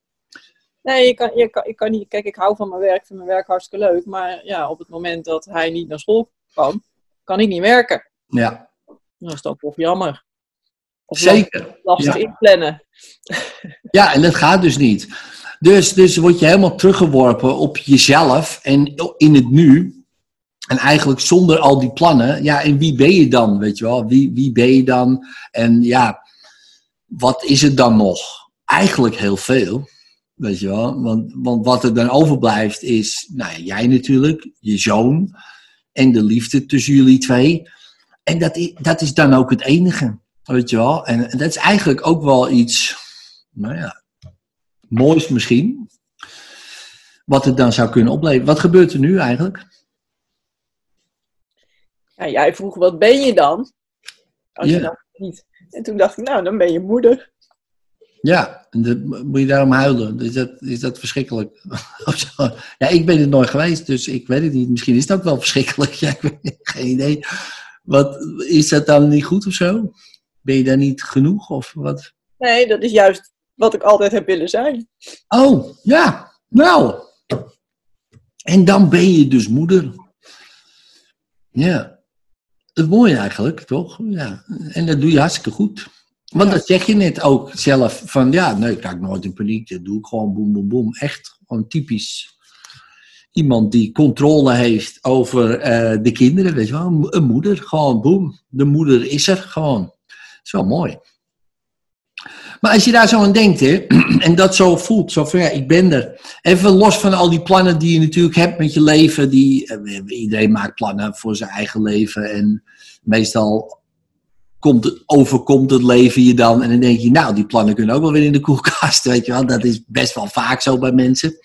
Nee, je kan, je, kan, je kan niet. Kijk, ik hou van mijn werk, vind mijn werk hartstikke leuk. Maar ja, op het moment dat hij niet naar school kan, kan ik niet werken. Ja, Dat is dan toch jammer. Of zeker. lastig Ja. inplannen. Ja, en dat gaat dus niet. Dus, dus word je helemaal teruggeworpen op jezelf en in het nu. En eigenlijk zonder al die plannen. Ja, en wie ben je dan, weet je wel? Wie, wie ben je dan? En ja, wat is het dan nog? Eigenlijk heel veel, weet je wel? Want, want wat er dan overblijft is, nou ja, jij natuurlijk, je zoon en de liefde tussen jullie twee. En dat is, dat is dan ook het enige, weet je wel? En, en dat is eigenlijk ook wel iets, nou ja, moois misschien. Wat het dan zou kunnen opleveren. Wat gebeurt er nu eigenlijk? Ja, jij vroeg, wat ben je dan? Als Ja. je dat niet. En toen dacht ik, nou, dan ben je moeder. Ja, en dat, moet je daarom huilen? Is dat, is dat verschrikkelijk? Ja, ik ben het nooit geweest, dus ik weet het niet. Misschien is het ook wel verschrikkelijk. Ja, ik weet geen idee. Wat, is dat dan niet goed of zo? Ben je daar niet genoeg of wat? Nee, dat is juist wat ik altijd heb willen zijn. Oh, ja, nou. En dan ben je dus moeder. Ja. Het mooie eigenlijk, toch? Ja. En dat doe je hartstikke goed. Want dat zeg je net ook zelf. Van ja, nee, ik raak nooit in paniek. Dat doe ik gewoon boem, boem, boem. Echt gewoon typisch. Iemand die controle heeft over eh, de kinderen. Weet je wel, een moeder. Gewoon boem. De moeder is er gewoon. Dat is wel mooi. Maar als je daar zo aan denkt, hè, en dat zo voelt, zo van ja, ik ben er. Even los van al die plannen die je natuurlijk hebt met je leven. Die, eh, iedereen maakt plannen voor zijn eigen leven. En meestal komt overkomt het leven je dan. En dan denk je, nou, die plannen kunnen ook wel weer in de koelkast. Weet je wel, dat is best wel vaak zo bij mensen.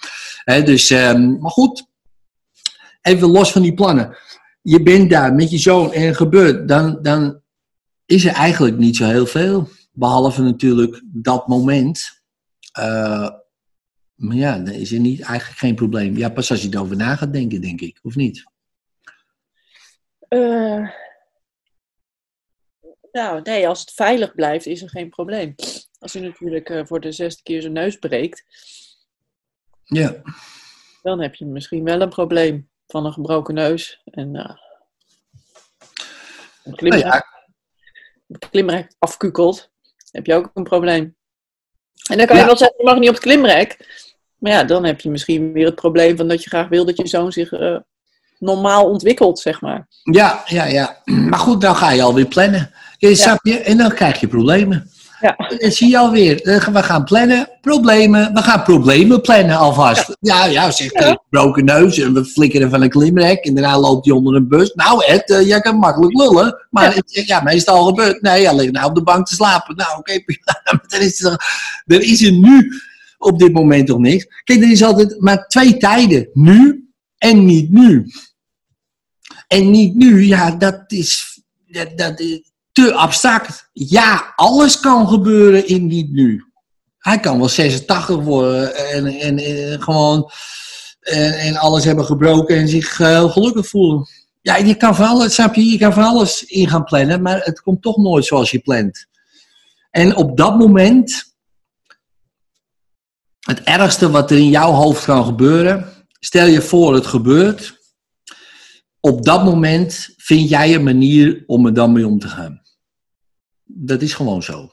Dus, ehm, maar goed, even los van die plannen. Je bent daar met je zoon en gebeurt, dan, dan is er eigenlijk niet zo heel veel. Behalve natuurlijk dat moment. Eh, maar ja, dan is er niet, eigenlijk geen probleem. Ja, pas als je erover na gaat denken, denk ik. Of niet? Eh, nou, nee, als het veilig blijft, is er geen probleem. Als hij natuurlijk eh, voor de zesde keer zijn neus breekt, Ja. dan heb je misschien wel een probleem van een gebroken neus. En eh een Nou klimrek, ja, een klimrek afkukelt, heb je ook een probleem. En dan kan je wel zeggen, je mag niet op het klimrek. Maar ja, dan heb je misschien weer het probleem van dat je graag wil dat je zoon zich eh, normaal ontwikkelt, zeg maar. ja, ja, ja. Maar goed, dan ga je alweer plannen. Je, Snap je? En dan krijg je problemen. Ja. En dan zie je alweer. eh, We gaan plannen, problemen. We gaan problemen plannen alvast. Ja, ja, Ja. een broken neus en we flikkeren van een klimrek. En daarna loopt hij onder een bus. Nou Ed, eh, jij kan makkelijk lullen. Maar Ja. ja, meestal gebeurd. Nee, hij ligt nou op de bank te slapen. Nou, oké. Maar er, is er, er is er nu op dit moment toch niks. Kijk, er is altijd maar twee tijden. Nu en niet nu. En niet nu, ja, dat is, dat, dat is te abstract. Ja, alles kan gebeuren in niet nu. Hij kan wel 86 worden en, en, gewoon en, en alles hebben gebroken en zich eh, gelukkig voelen. Ja, je kan alles, snap je, je kan van alles in gaan plannen, maar het komt toch nooit zoals je plant. En op dat moment, het ergste wat er in jouw hoofd kan gebeuren, stel je voor het gebeurt, op dat moment vind jij een manier om er dan mee om te gaan. Dat is gewoon zo.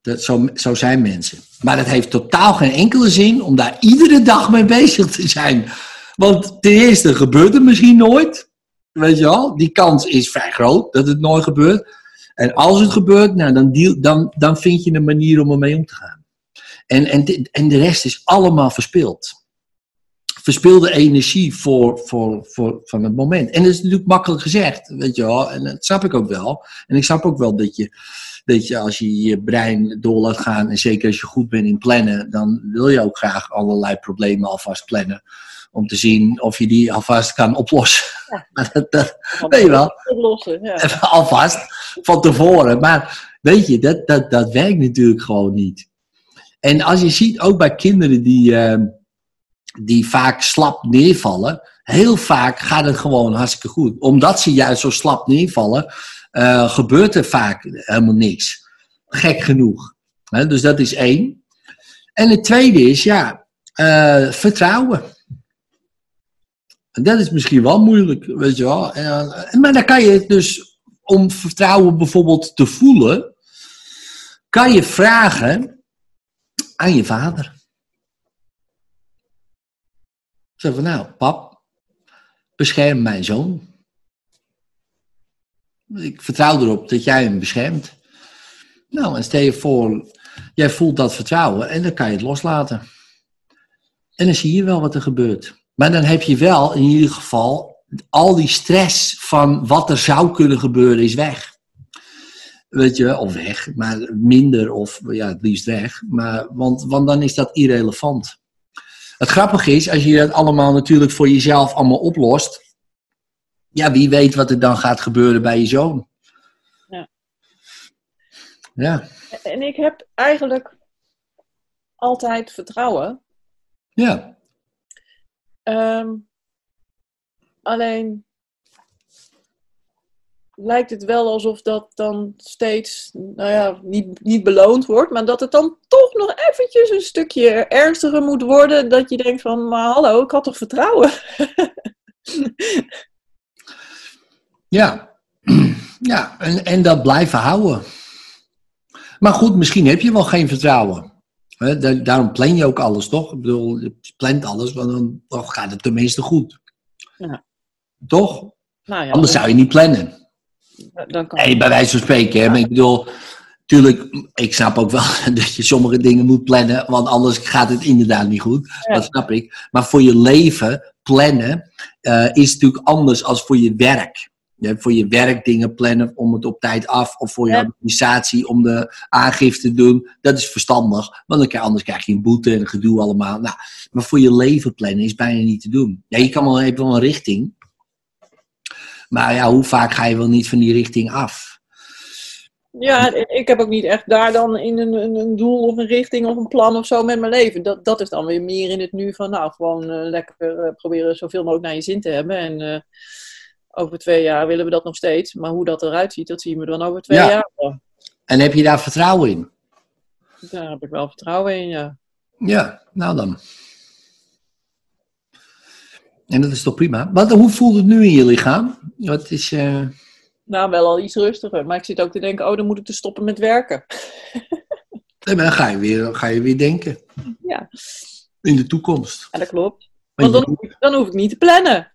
Dat, zo, zo zijn mensen. Maar het heeft totaal geen enkele zin om daar iedere dag mee bezig te zijn. Want ten eerste gebeurt het misschien nooit. Weet je wel, die kans is vrij groot dat het nooit gebeurt. En als het gebeurt, nou, dan, dan, dan vind je een manier om ermee om te gaan. En, en, en de rest is allemaal verspild verspilde energie voor, voor, voor, van het moment. En dat is natuurlijk makkelijk gezegd, weet je wel. En dat snap ik ook wel. En ik snap ook wel dat je, dat je als je je brein door laat gaan, en zeker als je goed bent in plannen, dan wil je ook graag allerlei problemen alvast plannen. Om te zien of je die alvast kan oplossen. Maar dat, dat, Weet je wel. Oplossen, ja. alvast van tevoren. Maar weet je, dat, dat, dat werkt natuurlijk gewoon niet. En als je ziet, ook bij kinderen die, eh, die vaak slap neervallen, heel vaak gaat het gewoon hartstikke goed. Omdat ze juist zo slap neervallen, eh, gebeurt er vaak helemaal niks. Gek genoeg. Dus dat is één. En het tweede is, ja, eh, vertrouwen. En Dat is misschien wel moeilijk, weet je wel. Eh, maar dan kan je dus, om vertrouwen bijvoorbeeld te voelen, kan je vragen aan je vader. Zeg van, nou, pap, bescherm mijn zoon. Ik vertrouw erop dat jij hem beschermt. Nou, en stel je voor, jij voelt dat vertrouwen en dan kan je het loslaten. En dan zie je wel wat er gebeurt. Maar dan heb je wel in ieder geval al die stress van wat er zou kunnen gebeuren is weg. Weet je, of weg, maar minder of ja, het liefst weg. Maar, want, want dan is dat irrelevant. Het grappige is, als je dat allemaal natuurlijk voor jezelf allemaal oplost, ja, wie weet wat er dan gaat gebeuren bij je zoon. Ja. Ja, En ik heb eigenlijk altijd vertrouwen. ja. Ehm, alleen lijkt het wel alsof dat dan steeds, nou ja, niet, niet beloond wordt, maar dat het dan toch nog eventjes een stukje ernstiger moet worden. Dat je denkt van, maar hallo, ik had toch vertrouwen? Ja, ja en, en dat blijven houden. Maar goed, misschien heb je wel geen vertrouwen. Daarom plan je ook alles, toch? Ik bedoel, je plant alles, want dan, dan gaat het tenminste goed. Ja. Toch? Nou ja, Anders zou je niet plannen. Dan kan Nee, bij wijze van spreken. Hè? Maar ik bedoel, natuurlijk, ik snap ook wel dat je sommige dingen moet plannen, want anders gaat het inderdaad niet goed. Ja. Dat snap ik. Maar voor je leven plannen eh, is natuurlijk anders als voor je werk. Hebt voor je werk dingen plannen om het op tijd af, of voor je Ja. administratie om de aangifte te doen. Dat is verstandig, want dan krijg, anders krijg je een boete en een gedoe allemaal. Nou, maar voor je leven plannen is bijna niet te doen. Ja, je kan wel even wel een richting. Maar ja, hoe vaak ga je wel niet van die richting af? Ja, ik heb ook niet echt daar dan in een, een, een doel of een richting of een plan of zo met mijn leven. Dat, dat is dan weer meer in het nu van, nou, gewoon eh, lekker eh, proberen zoveel mogelijk naar je zin te hebben. En eh, over twee jaar willen we dat nog steeds. Maar hoe dat eruit ziet, dat zien we dan over twee Ja. jaar. En heb je daar vertrouwen in? Daar heb ik wel vertrouwen in, ja. Ja, nou dan. En dat is toch prima. Wat, hoe voelt het nu in je lichaam? Wat is, eh, Nou, wel al iets rustiger. Maar ik zit ook te denken, oh, dan moet ik dus stoppen met werken. nee, maar dan ga je, weer, ga je weer denken Ja, in de toekomst. ja dat klopt. Maar Want dan, hoef ik- dan hoef ik niet te plannen.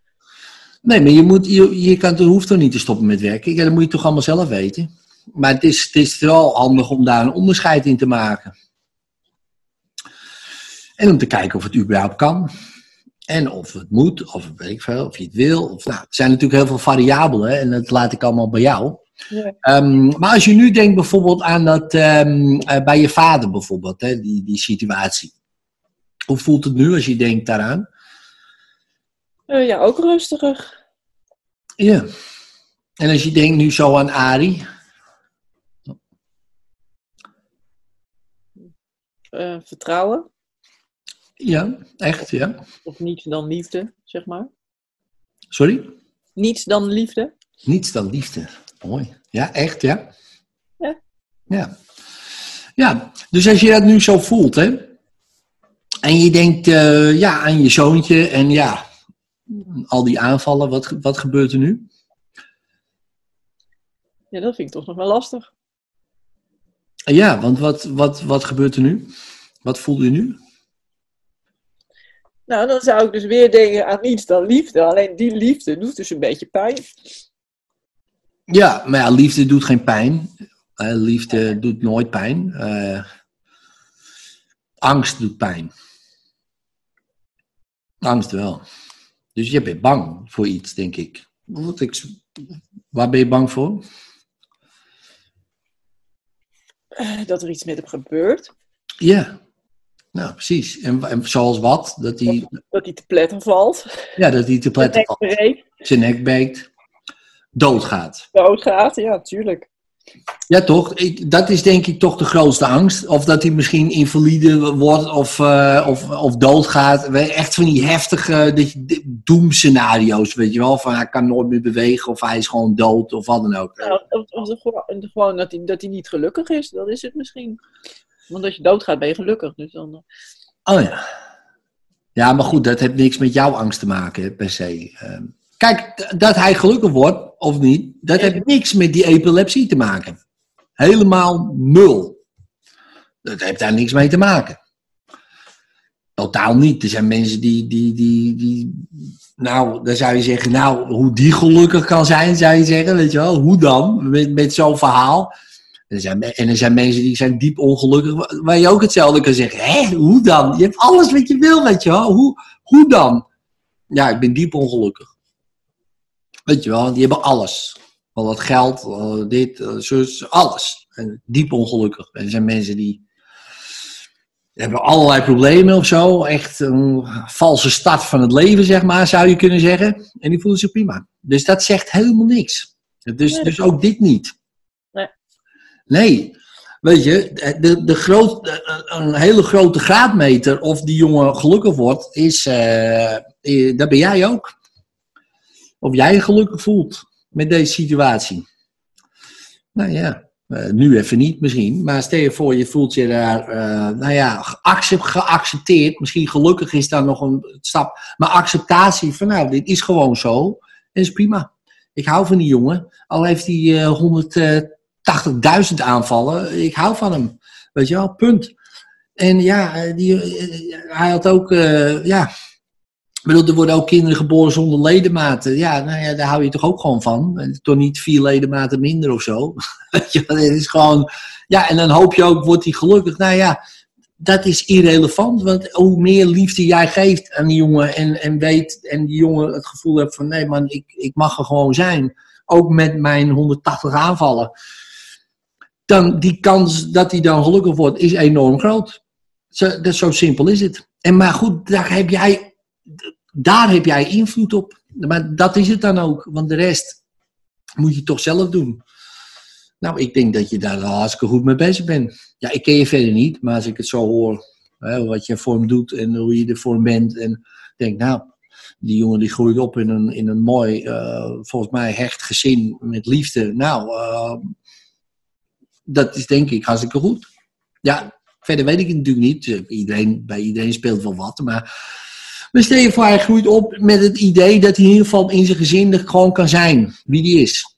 Nee, maar je, moet, je, je kan, je hoeft toch niet te stoppen met werken. Ja, dat moet je toch allemaal zelf weten. Maar het is, het is wel handig om daar een onderscheid in te maken. En om te kijken of het überhaupt kan. En of het moet, of weet ik veel, of je het wil. Of, nou, er zijn natuurlijk heel veel variabelen en dat laat ik allemaal bij jou. Ja. Ehm, maar als je nu denkt bijvoorbeeld aan dat ehm, eh, bij je vader bijvoorbeeld, hè, die, die situatie. Hoe voelt het nu als je denkt daaraan? Eh, ja, ook rustiger. Ja. En als je denkt nu zo aan Ari. Eh, vertrouwen. Ja, echt, ja. Of niets dan liefde, zeg maar. Sorry? Niets dan liefde. Niets dan liefde. Mooi. Ja, echt, ja. Ja. Ja. Ja, dus als je dat nu zo voelt, hè. En je denkt, eh, ja, aan je zoontje en ja, al die aanvallen, wat, wat gebeurt er nu? Ja, dat vind ik toch nog wel lastig. Ja, want wat, wat, wat gebeurt er nu? Wat voel je nu? Nou, dan zou ik dus weer denken aan niets dan liefde. Alleen die liefde doet dus een beetje pijn. Ja, maar ja, liefde doet geen pijn. Eh, liefde doet nooit pijn. Eh, angst doet pijn. Angst wel. Dus je bent bang voor iets, denk ik. Wat ik waar ben je bang voor? Eh, dat er iets met hem gebeurt. Ja, nou precies. En, en zoals wat? Dat hij, Dat hij te pletten valt. ja, dat hij te pletten valt, breekt. zijn nek breekt, doodgaat. Doodgaat. Ja, tuurlijk. Ja, toch? Ik, dat is denk ik toch de grootste angst. Of dat hij misschien invalide wordt of, eh, of, of doodgaat. Echt van die heftige doemscenario's, weet je wel. Van hij kan nooit meer bewegen of hij is gewoon dood of wat dan ook. Nou, of, gewoon dat, hij, dat hij niet gelukkig is. Dat is het misschien. Want als je doodgaat ben je gelukkig. Dus dan, eh, Oh ja. Ja, maar goed, dat heeft niks met jouw angst te maken, per se. Ehm, kijk, dat hij gelukkig wordt of niet, dat heeft niks met die epilepsie te maken. Helemaal nul. Dat heeft daar niks mee te maken. Totaal niet. Er zijn mensen die, die, die, die nou, dan zou je zeggen, nou, hoe die gelukkig kan zijn, zou je zeggen, weet je wel, hoe dan, met, met zo'n verhaal. En er, zijn, en er zijn mensen die zijn diep ongelukkig, wa- waar je ook hetzelfde kan zeggen. Hé, hoe dan? Je hebt alles wat je wil, weet je wel. Hoe, hoe dan? Ja, ik ben diep ongelukkig. Weet je wel, die hebben alles. Al dat geld, dit, zus, alles. En diep ongelukkig. En er zijn mensen die hebben allerlei problemen of zo. Echt een valse start van het leven, zeg maar, zou je kunnen zeggen. En die voelen zich prima. Dus dat zegt helemaal niks. Dus, dus ook dit niet. Nee, weet je, de, de groot, een hele grote graadmeter of die jongen gelukkig wordt, is, eh, eh, dat ben jij ook. Of jij je gelukkig voelt met deze situatie. Nou ja, eh, nu even niet misschien, maar stel je voor, je voelt je daar, nou ja, geaccepteerd. Misschien gelukkig is daar nog een stap. Maar acceptatie van, nou, dit is gewoon zo. En is prima. Ik hou van die jongen. Al heeft hij uh, 100 80.000 aanvallen. Ik hou van hem. Weet je wel, punt. En ja, eh, die, eh, hij had ook, eh, ja. Er worden ook kinderen geboren zonder ledematen. Ja, nou ja, daar hou je toch ook gewoon van. Toch niet vier ledematen minder of zo. Weet je wel, het is gewoon. Ja, en dan hoop je ook, wordt hij gelukkig. Nou ja, dat is irrelevant. Want hoe meer liefde jij geeft aan die jongen en, en weet en die jongen het gevoel hebt van nee man, ik, ik mag er gewoon zijn. Ook met mijn 180 aanvallen. Dan die kans dat hij dan gelukkig wordt, is enorm groot. Zo, dat, zo simpel is het. En maar goed, daar heb jij daar heb jij invloed op. Maar dat is het dan ook, want de rest moet je toch zelf doen. Nou, ik denk dat je daar hartstikke goed mee bezig bent. Ja, ik ken je verder niet, maar als ik het zo hoor, hè, wat je voor hem doet en hoe je er voor hem bent, en denk, nou, die jongen die groeit op in een, in een mooi, eh, volgens mij hecht gezin met liefde. Nou, eh, dat is denk ik hartstikke goed. Ja, Verder weet ik het natuurlijk niet. Eh, Iedereen, bij iedereen speelt wel wat. Maar, maar stel voor, hij groeit op met het idee dat hij in ieder geval in zijn gezin gewoon kan zijn. Wie die is.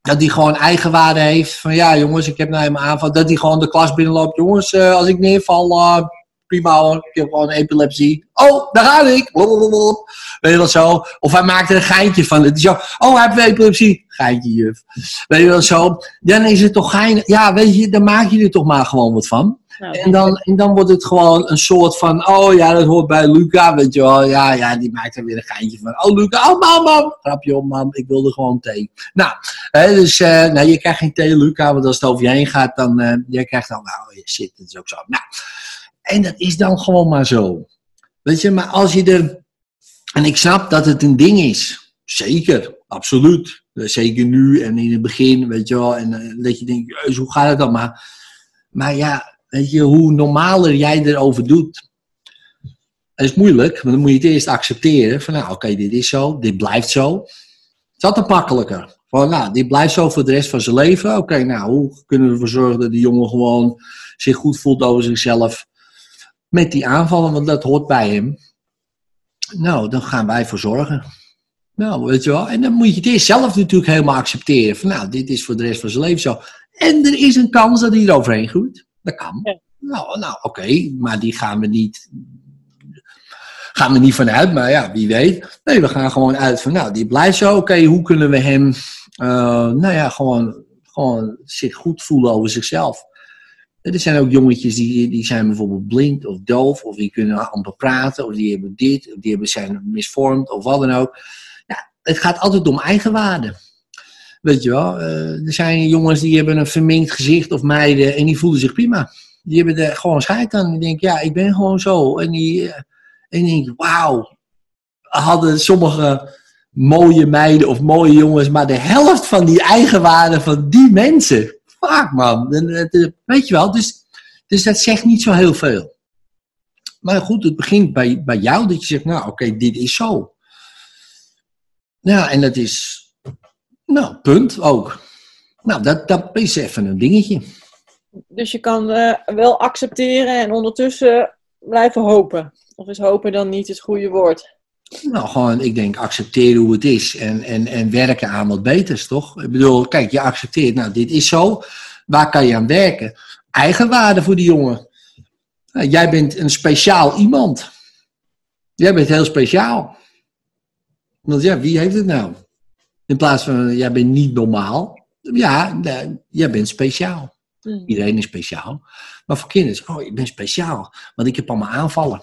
Dat hij gewoon eigenwaarde heeft. Van ja, jongens, ik heb nou helemaal aanval. Dat hij gewoon de klas binnenloopt. Jongens, eh, als ik neerval, eh, prima hoor. Ik heb gewoon epilepsie. Oh, daar ga ik. Blablabla. Weet je wel zo? Of hij maakt er een geintje van. Het is zo, oh, hij heeft epilepsie. Geintje, juf. Weet je wel zo? Dan is het toch geinig. Ja, weet je, dan maak je er toch maar gewoon wat van. Nou, En dan, en dan wordt het gewoon een soort van, oh ja, dat hoort bij Luca, weet je wel. Ja, ja, die maakt er weer een geintje van. Oh Luca, oh mam, mam. Grapje op, mam, ik wilde gewoon thee. Nou, hè, dus eh, nou, je krijgt geen thee, Luca, want als het over je heen gaat, dan, eh jij krijgt dan, nou, je zit, dat is ook zo. Nou, en dat is dan gewoon maar zo. Weet je, maar als je er, en ik snap dat het een ding is. Zeker, absoluut. Zeker nu en in het begin, weet je wel. En eh, dat je denkt, hoe gaat het dan? Maar, maar ja, weet je, hoe normaler jij erover doet. Dat is moeilijk, want dan moet je het eerst accepteren. Van nou, oké, dit is zo, dit blijft zo. Is altijd makkelijker. Van nou, dit blijft zo voor de rest van zijn leven. Oké, nou, hoe kunnen we ervoor zorgen dat die jongen gewoon zich goed voelt over zichzelf. Met die aanvallen, want dat hoort bij hem. Nou, dan gaan wij voor zorgen. Nou, weet je wel. En dan moet je het eerst zelf natuurlijk helemaal accepteren. Van nou, dit is voor de rest van zijn leven zo. En er is een kans dat hij er overheen groeit. Dat kan. Ja. Nou, nou oké, maar die gaan we niet. Gaan we niet vanuit, maar ja, wie weet. Nee, we gaan gewoon uit van, nou, die blijft zo. Oké, hoe kunnen we hem, eh, nou ja, gewoon, gewoon zich goed voelen over zichzelf. Er zijn ook jongetjes die, die zijn bijvoorbeeld blind of doof, of die kunnen amper praten, of die hebben dit, of die hebben, zijn misvormd, of wat dan ook. Ja, het gaat altijd om eigenwaarde. Weet je wel, eh, er zijn jongens die hebben een verminkt gezicht of meiden en die voelen zich prima. Die hebben er gewoon scheid aan. Die denken, ja, ik ben gewoon zo. En die, eh, en denken, wauw, hadden sommige mooie meiden of mooie jongens maar de helft van die eigenwaarde van die mensen. Fuck man, eh, weet je wel, dus, dus dat zegt niet zo heel veel. Maar goed, het begint bij, bij jou dat je zegt, nou oké, dit is zo. Nou, en dat is, nou, punt ook. Nou, dat, dat is even een dingetje. Dus je kan eh, wel accepteren en ondertussen blijven hopen. Of is hopen dan niet het goede woord? Nou, gewoon, ik denk, accepteren hoe het is en, en, en werken aan wat beters, toch? Ik bedoel, kijk, je accepteert, nou, dit is zo. Waar kan je aan werken? Eigenwaarde voor die jongen. Nou, jij bent een speciaal iemand. Jij bent heel speciaal. Want ja, wie heeft het nou? In plaats van, jij bent niet normaal. Ja, jij bent speciaal. Hmm. Iedereen is speciaal. Maar voor kinderen oh, je bent speciaal. Want ik heb allemaal aanvallen.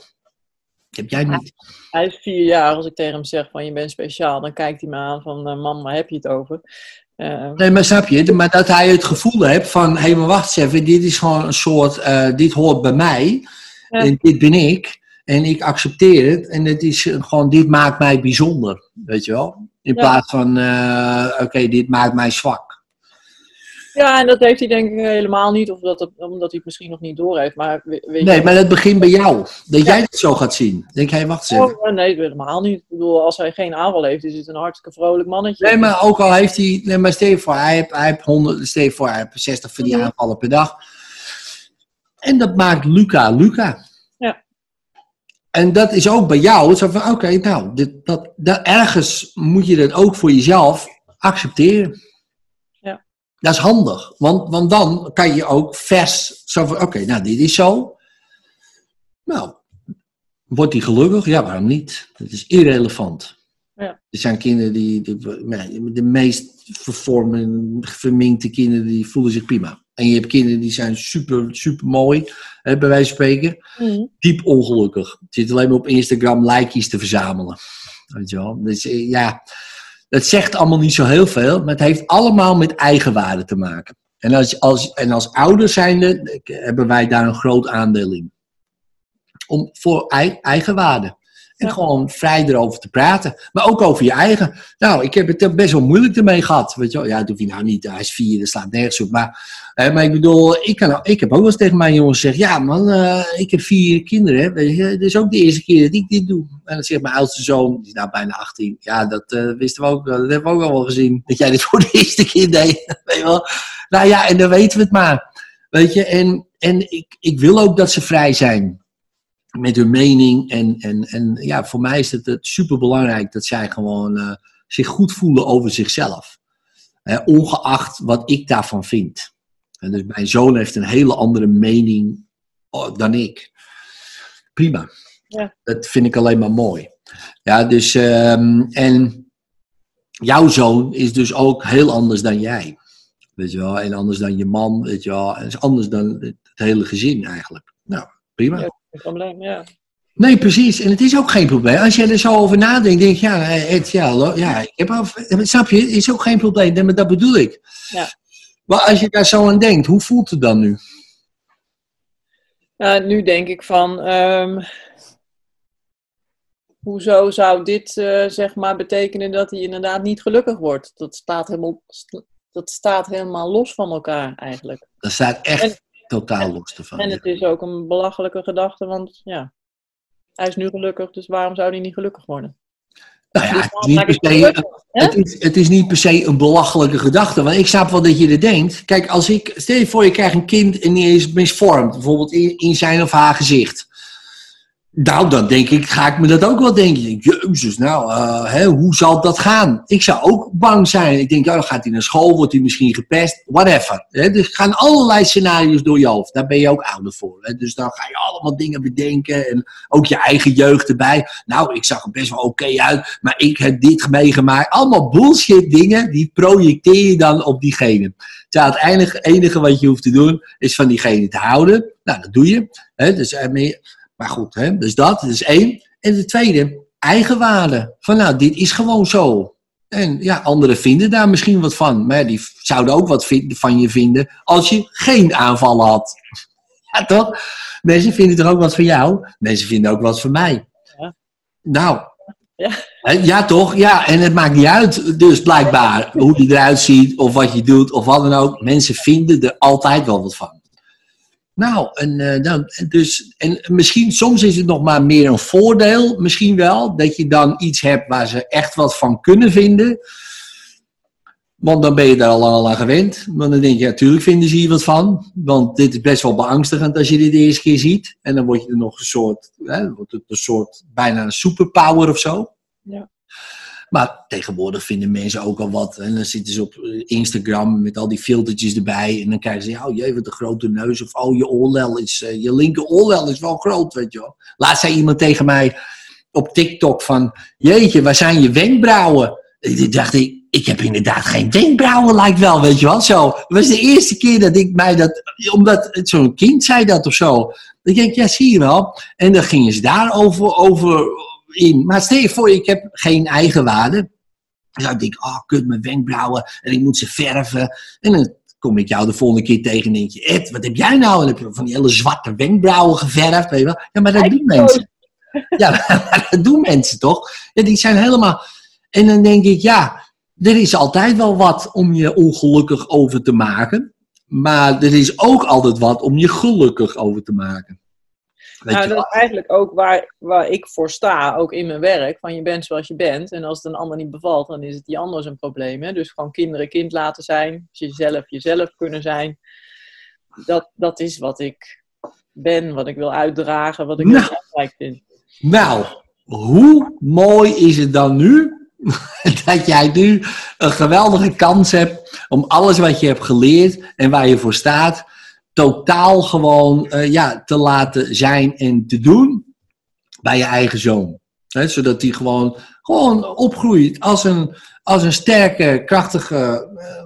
Heb jij niet. Hij is vier jaar. Als ik tegen hem zeg van je bent speciaal, dan kijkt hij me aan van eh, mam, waar heb je het over? Eh, Nee, maar snap je? Maar dat hij het gevoel heeft van, hé, maar wacht eens even, dit is gewoon een soort, eh, dit hoort bij mij. Ja. En dit ben ik. En ik accepteer het. En het is gewoon, dit maakt mij bijzonder. Weet je wel? In Ja. plaats van, oké, dit maakt mij zwak. Ja, en dat heeft hij denk ik helemaal niet. Of dat het, omdat hij het misschien nog niet door heeft. Maar weet Nee, je, maar dat begint bij jou. Dat jij het zo gaat zien. Denk, hé, wacht eens even. Oh, nee, helemaal niet. Ik bedoel, als hij geen aanval heeft, is het een hartstikke vrolijk mannetje. Nee, maar ook al heeft hij, nee, maar stel voor, hij heeft, hij heeft 100, stel je voor, hij heeft 60 van die Mhm. aanvallen per dag. En dat maakt Luca Luca. Ja. En dat is ook bij jou, zo van, oké, nou, dit, dat, dat, ergens moet je dat ook voor jezelf accepteren. Dat is handig, want, want dan kan je ook vers, zo van, oké, nou, dit is zo. Nou, wordt hij gelukkig? Ja, waarom niet? Dat is irrelevant. Ja. Er zijn kinderen die, die nee, de meest vervormde, verminkte kinderen, die voelen zich prima. En je hebt kinderen die zijn super, super mooi, hè, bij wijze van spreken. Hmm. Diep ongelukkig. Zit alleen maar op Instagram likejes te verzamelen. Weet je wel? Dus eh, ja, dat zegt allemaal niet zo heel veel, maar het heeft allemaal met eigenwaarde te maken. En als, als, en als ouders zijnde eh, hebben wij daar een groot aandeel in. Om, voor ei- eigenwaarde. En gewoon vrij erover te praten. Maar ook over je eigen. Nou, ik heb het best wel moeilijk ermee gehad. Weet je wel? Ja, dat hoef je nou niet. Hij is vier, dat slaat nergens op. Maar, hè, maar ik bedoel, ik, kan, ik heb ook wel eens tegen mijn jongens gezegd. Ja man, eh, ik heb vier kinderen. Hè. Weet je, dit is ook de eerste keer dat ik dit doe. En dan zegt mijn oudste zoon, die is nou bijna 18. Ja, dat eh, wisten we ook. Dat hebben we ook al wel gezien. Dat jij dit voor de eerste keer deed. Weet je? Nou ja, en dan weten we het maar. Weet je, en, en ik, ik wil ook dat ze vrij zijn met hun mening. En, en, en ja, voor mij is het, het super belangrijk dat zij gewoon eh, zich goed voelen over zichzelf. Ongeacht wat ik daarvan vind. En dus mijn zoon heeft een hele andere mening oh, dan ik. Prima. Ja. Dat vind ik alleen maar mooi. Ja, dus, ehm, en jouw zoon is dus ook heel anders dan jij. Weet je wel, en anders dan je man, weet je wel. En is anders dan het hele gezin eigenlijk. Nou, prima. Ja. Geen probleem, ja. Nee, precies. En het is ook geen probleem. Als je er zo over nadenkt, denk je, ja, het, ja, lo- ja ik heb al, snap je, het is ook geen probleem. Maar dat bedoel ik. Ja. Maar als je daar zo aan denkt, hoe voelt het dan nu? Ja, nu denk ik van, ehm, hoezo zou dit eh, zeg maar betekenen dat hij inderdaad niet gelukkig wordt? Dat staat helemaal, dat staat helemaal los van elkaar eigenlijk. Dat staat echt En- totaal los ervan. En ja. het is ook een belachelijke gedachte, want ja, hij is nu gelukkig, dus waarom zou hij niet gelukkig worden? Nou ja, Dus het is, niet per se, het, is, het is niet per se een belachelijke gedachte. Want ik snap wel dat je er denkt. Kijk, als ik, stel je voor je krijgt een kind en die is misvormd. Bijvoorbeeld in, in zijn of haar gezicht. Nou, dan denk ik, ga ik me dat ook wel denken. Jezus, nou, eh, hè, hoe zal dat gaan? Ik zou ook bang zijn. Ik denk, oh, dan gaat hij naar school, wordt hij misschien gepest, whatever. Hè? Er gaan allerlei scenario's door je hoofd. Daar ben je ook ouder voor. Hè? Dus dan ga je allemaal dingen bedenken en ook je eigen jeugd erbij. Nou, ik zag er best wel oké uit, maar ik heb dit meegemaakt. Allemaal bullshit dingen, die projecteer je dan op diegene. Terwijl het enige, enige wat je hoeft te doen, is van diegene te houden. Nou, dat doe je. Hè? Dus, meer- maar goed, hè? dus dat, dat is één. En de tweede, eigenwaarde. Van nou, dit is gewoon zo. En ja, anderen vinden daar misschien wat van. Maar ja, die zouden ook wat van je vinden als je geen aanvallen had. Ja, toch? Mensen vinden toch ook wat van jou? Mensen vinden ook wat van mij. Ja. Nou. Ja. Ja, toch? Ja, en het maakt niet uit, dus blijkbaar, hoe die eruit ziet, of wat je doet, of wat dan ook. Mensen vinden er altijd wel wat van. Nou, en, eh, dan, en dus, en misschien, soms is het nog maar meer een voordeel, misschien wel, dat je dan iets hebt waar ze echt wat van kunnen vinden. Want dan ben je daar al lang al aan gewend. Want dan denk je, natuurlijk vinden ze hier wat van. Want dit is best wel beangstigend als je dit de eerste keer ziet. En dan word je er nog een soort, hè, wordt het een soort, bijna een superpower of zo. Ja. Maar tegenwoordig vinden mensen ook al wat. En dan zitten ze op eh, Instagram met al die filtertjes erbij. En dan krijgen ze, oh jee, wat een grote neus. Of oh, je oorlel is, eh, je linker oorlel is wel groot, weet je wel. Laatst zei iemand tegen mij op TikTok van, jeetje, waar zijn je wenkbrauwen? Ik dacht ik, ik heb inderdaad geen wenkbrauwen, lijkt wel, weet je wel. Zo, was de eerste keer dat ik mij dat, omdat zo'n kind zei dat of zo. Ik denk, ja, zie je wel. En dan gingen ze daarover over in. Maar stel je voor, ik heb geen eigenwaarde. Dan zou ik denken, oh, kut, mijn wenkbrauwen. En ik moet ze verven. En dan kom ik jou de volgende keer tegen en denk je, Ed, wat heb jij nou? En dan heb je van die hele zwarte wenkbrauwen geverfd, weet je wel. Ja, maar dat doen mensen. Ja, maar dat doen mensen toch? Ja, die zijn helemaal... En dan denk ik, ja, er is altijd wel wat om je ongelukkig over te maken. Maar er is ook altijd wat om je gelukkig over te maken. Nou, dat is eigenlijk ook waar, waar ik voor sta, ook in mijn werk. Van je bent zoals je bent. En als het een ander niet bevalt, dan is het die ander zijn probleem. Hè? Dus gewoon kinderen kind laten zijn. Jezelf jezelf kunnen zijn. Dat, dat is wat ik ben, wat ik wil uitdragen, wat ik Nou. belangrijk vind. Nou, hoe mooi is het dan nu dat jij nu een geweldige kans hebt om alles wat je hebt geleerd en waar je voor staat, totaal gewoon eh, ja, te laten zijn en te doen bij je eigen zoon. Zodat hij gewoon, gewoon opgroeit als een, als een sterke, krachtige, eh,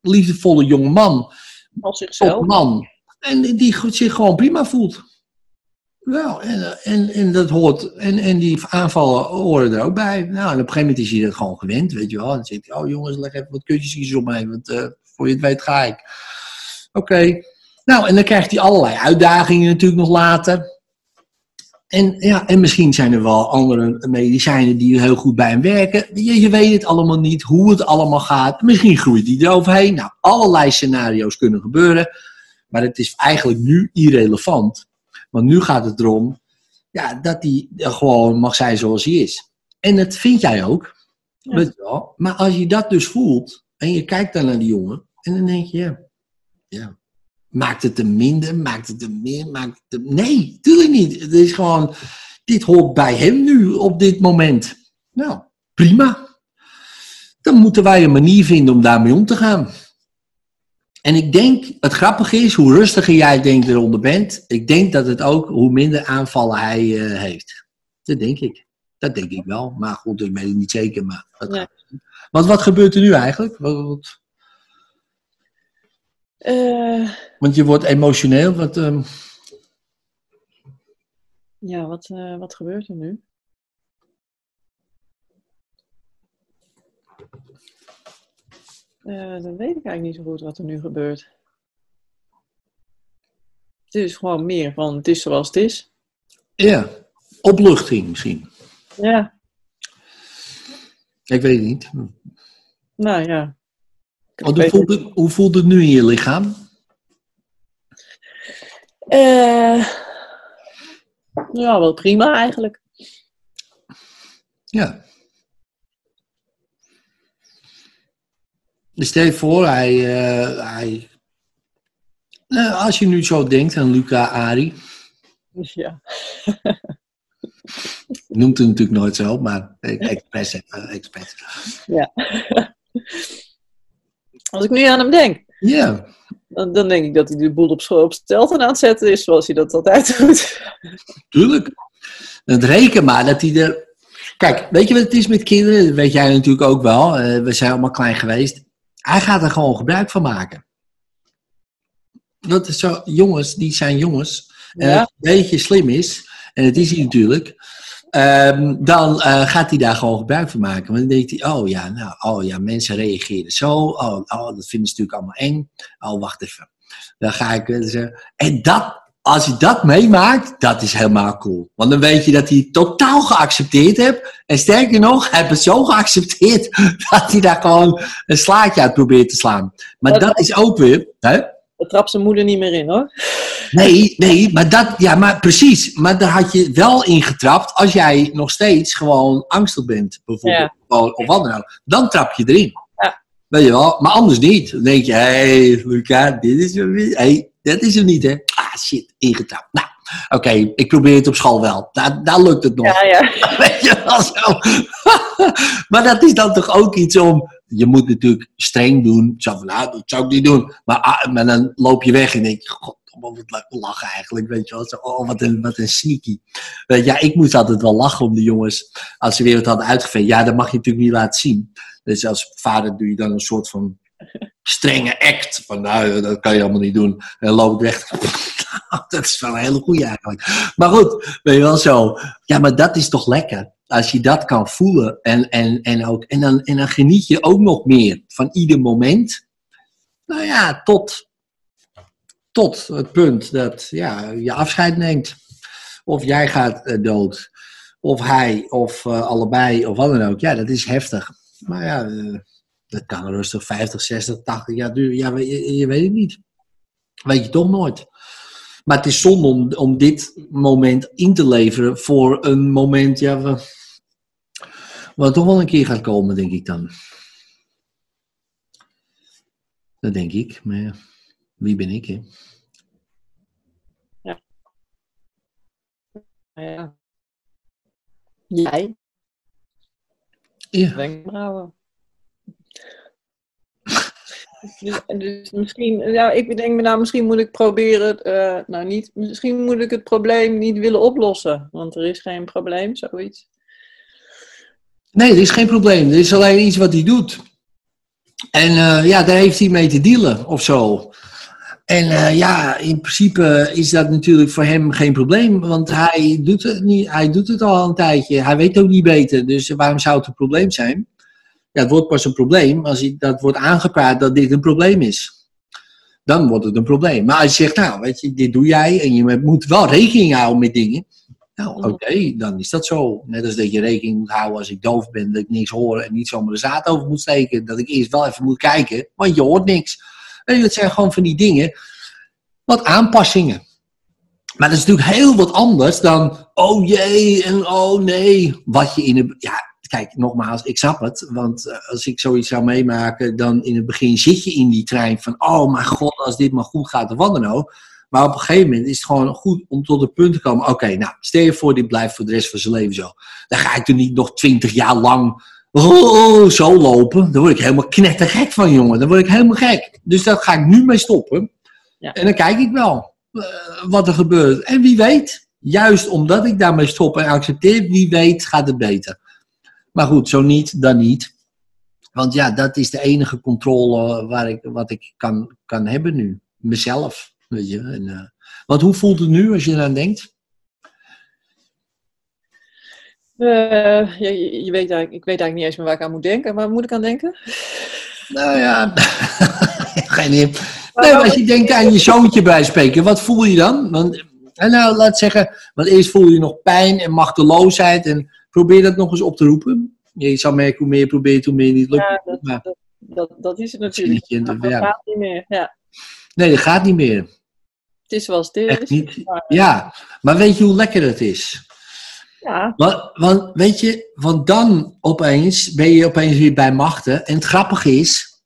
liefdevolle jonge man Als zichzelf. man. En die zich gewoon prima voelt. Nou, en, en, en dat hoort. En, en die aanvallen horen er ook bij. Nou, en op een gegeven moment is hij dat gewoon gewend, weet je wel. Dan zegt hij, oh jongens, leg even wat kutjes op mij, want eh, voor je het weet ga ik. Oké. Nou, en dan krijgt hij allerlei uitdagingen natuurlijk nog later. En, ja, en misschien zijn er wel andere medicijnen die heel goed bij hem werken. Je, je weet het allemaal niet, hoe het allemaal gaat. Misschien groeit hij eroverheen. Nou, allerlei scenario's kunnen gebeuren. Maar het is eigenlijk nu irrelevant. Want nu gaat het erom ja, dat hij gewoon mag zijn zoals hij is. En dat vind jij ook. Ja. Weet je wel. Maar als je dat dus voelt en je kijkt dan naar die jongen en dan denk je, ja, ja Maakt het hem minder? Maakt het hem meer? Maakt het hem... Nee, natuurlijk niet. Het is gewoon, dit hoort bij hem nu op dit moment. Nou, prima. Dan moeten wij een manier vinden om daarmee om te gaan. En ik denk, het grappige is, hoe rustiger jij denk eronder bent, ik denk dat het ook, hoe minder aanvallen hij eh, heeft. Dat denk ik. Dat denk ik wel. Maar goed, ik weet het niet zeker. Maar dat Nee. Want wat gebeurt er nu eigenlijk? Wat- wat- Eh, want je wordt emotioneel. Wat, ehm, ja, wat, eh, wat gebeurt er nu? Eh, dat weet ik eigenlijk niet zo goed wat er nu gebeurt. Het is gewoon meer van het is zoals het is. ja, opluchting misschien. Ja, Ik weet het niet. nou ja. Hoe, voelt het, hoe voelt het nu in je lichaam? Eh, ja, wel prima eigenlijk. Ja. Dus stel je voor, hij, eh, hij nou, als je nu zo denkt aan Luca Ari, Ja. noemt het natuurlijk nooit zo, maar expres, even, expres. Als ik nu aan hem denk, Ja, dan, dan denk ik dat hij de boel op, op stelten aan het zetten is, zoals hij dat altijd doet. tuurlijk. Het reken maar dat hij er... Kijk, weet je wat het is met kinderen? Dat weet jij natuurlijk ook wel. Eh, we zijn allemaal klein geweest. Hij gaat er gewoon gebruik van maken. Dat is zo, jongens, die zijn jongens. En Ja. het een beetje slim is, en het is hij natuurlijk, ehm, dan eh, gaat hij daar gewoon gebruik van maken. Want dan denkt hij, oh ja, nou, oh ja, mensen reageren zo. Oh, oh dat vinden ze natuurlijk allemaal eng. Oh, wacht even. Dan ga ik zeggen. En dat, als je dat meemaakt, dat is helemaal cool. Want dan weet je dat hij totaal geaccepteerd hebt. En sterker nog, hij heeft het zo geaccepteerd dat hij daar gewoon een slaatje uit probeert te slaan. Maar Dat- dat is ook weer. Hè? Daar trapt zijn moeder niet meer in hoor. Nee, nee, maar dat, ja, maar precies. Maar daar had je wel in getrapt als jij nog steeds gewoon angstig bent, bijvoorbeeld. Of, of wat dan ook. Dan trap je erin. Ja. Weet je wel, maar anders niet. Dan denk je, hé, hey, dit is hem niet. hey, dat is hem niet, hè. Ah, shit, ingetrapt. Nou, oké, ik probeer het op school wel. Daar, daar lukt het nog. Ja, ja. Weet je wel zo. maar dat is dan toch ook iets om. Je moet natuurlijk streng doen. Zo van, nou, dat zou ik niet doen. Maar, ah, maar dan loop je weg en denk je, god, wat leuk lachen eigenlijk. Weet je wel. Zo, oh, wat een, wat een sneaky. Je, ja, ik moest altijd wel lachen om de jongens. Als ze weer wat hadden uitgeveegd. Ja, dat mag je natuurlijk niet laten zien. Dus als vader doe je dan een soort van strenge act. Van, nou, dat kan je allemaal niet doen. En dan loop ik weg. dat is wel een hele goeie eigenlijk. Maar goed, ben je wel zo. Ja, maar dat is toch lekker. Als je dat kan voelen en, en, en, ook, en, dan, en dan geniet je ook nog meer van ieder moment. Nou ja, tot, tot het punt dat ja, je afscheid neemt. Of jij gaat eh, dood. Of hij, of eh, allebei, of wat dan ook. Ja, dat is heftig. Maar ja, eh, dat kan rustig 50, 60, 80 jaar duren. Ja, je, je weet het niet. Weet je toch nooit. Maar het is zonde om, om dit moment in te leveren voor een moment, ja, wa- wat toch wel een keer gaat komen, denk ik dan. Dat denk ik, maar ja, wie ben ik, hè? ja. Jij? Ja, Wenkbrauwen. Dus, dus misschien, ja, ik denk me nou, misschien moet ik proberen, eh, nou niet, misschien moet ik het probleem niet willen oplossen, want er is geen probleem, zoiets. nee, er is geen probleem. Er is alleen iets wat hij doet. En eh, ja, daar heeft hij mee te dealen, of zo. En eh, ja, in principe is dat natuurlijk voor hem geen probleem, want hij doet, het niet, hij doet het al een tijdje. Hij weet ook niet beter, dus waarom zou het een probleem zijn? Ja, het wordt pas een probleem als je, dat wordt aangepraat dat dit een probleem is. Dan wordt het een probleem. Maar als je zegt, nou, weet je, dit doe jij en je moet wel rekening houden met dingen. Nou, oké, dan is dat zo. Net als dat je rekening moet houden als ik doof ben, dat ik niks hoor en niet zomaar de zaad over moet steken. Dat ik eerst wel even moet kijken, want je hoort niks. En dat zijn gewoon van die dingen, wat aanpassingen. Maar dat is natuurlijk heel wat anders dan, oh jee en oh nee. Wat je in een, ja, kijk, nogmaals, ik snap het. Want eh, als ik zoiets zou meemaken, dan in het begin zit je in die trein van, oh mijn god, als dit maar goed gaat, of wat dan ook. Maar op een gegeven moment is het gewoon goed om tot het punt te komen. Oké, nou, stel je voor, dit blijft voor de rest van zijn leven zo. Dan ga ik er niet nog twintig jaar lang oh, zo lopen. Daar word ik helemaal knettergek van, jongen. Dan word ik helemaal gek. Dus daar ga ik nu mee stoppen. Ja. En dan kijk ik wel eh, wat er gebeurt. En wie weet, juist omdat ik daarmee stop en accepteer, wie weet gaat het beter. Maar goed, zo niet, dan niet. Want ja, dat is de enige controle waar ik, wat ik kan, kan hebben nu. Mezelf, weet je. En, eh, want hoe voelt het nu als je eraan denkt? Eh, je, weet eigenlijk, ik weet eigenlijk niet eens meer waar ik aan moet denken. Waar moet ik aan denken? Nou ja, geen idee. Nee, maar als je denkt aan je zoontje bij spreken, wat voel je dan? Want, en nou, laat zeggen, want eerst voel je nog pijn en machteloosheid en probeer dat nog eens op te roepen. Je zal merken hoe meer je probeert, hoe meer je niet lukt. Ja, dat, Maar- dat, dat, dat is het natuurlijk. dat gaat niet meer. Ja, Nee, dat gaat niet meer. het is zoals. Echt niet. Maar, Ja, maar weet je hoe lekker het is? Ja, Want, want weet je, want dan opeens ben je opeens weer bij machten. En het grappige is,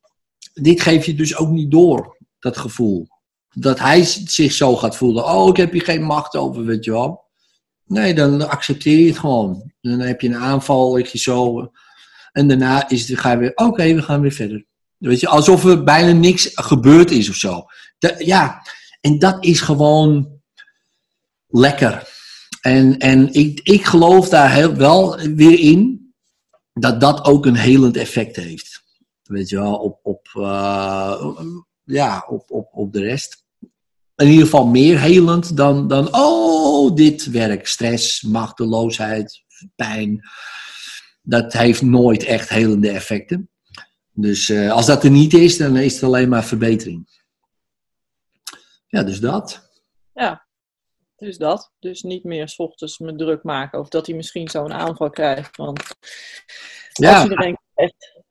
dit geef je dus ook niet door, dat gevoel. Dat hij zich zo gaat voelen. Oh, ik heb hier geen macht over, weet je wel. Nee, dan accepteer je het gewoon. Dan heb je een aanval, weet je zo. En daarna is het, ga je weer, oké, we gaan weer verder. Weet je, alsof er bijna niks gebeurd is of zo. Ja, en dat is gewoon lekker. En, en ik, ik geloof daar heel, wel weer in dat dat ook een helend effect heeft. Weet je wel, op, op, eh, ja, op, op, op de rest. In ieder geval meer helend dan, dan, oh, dit werk, stress, machteloosheid, pijn. Dat heeft nooit echt helende effecten. Dus eh, als dat er niet is, dan is het alleen maar verbetering. Ja, dus dat. Dus dat. Dus niet meer 's ochtends me druk maken. Of dat hij misschien zo'n aanval krijgt. Want Ja. als je er een krijgt,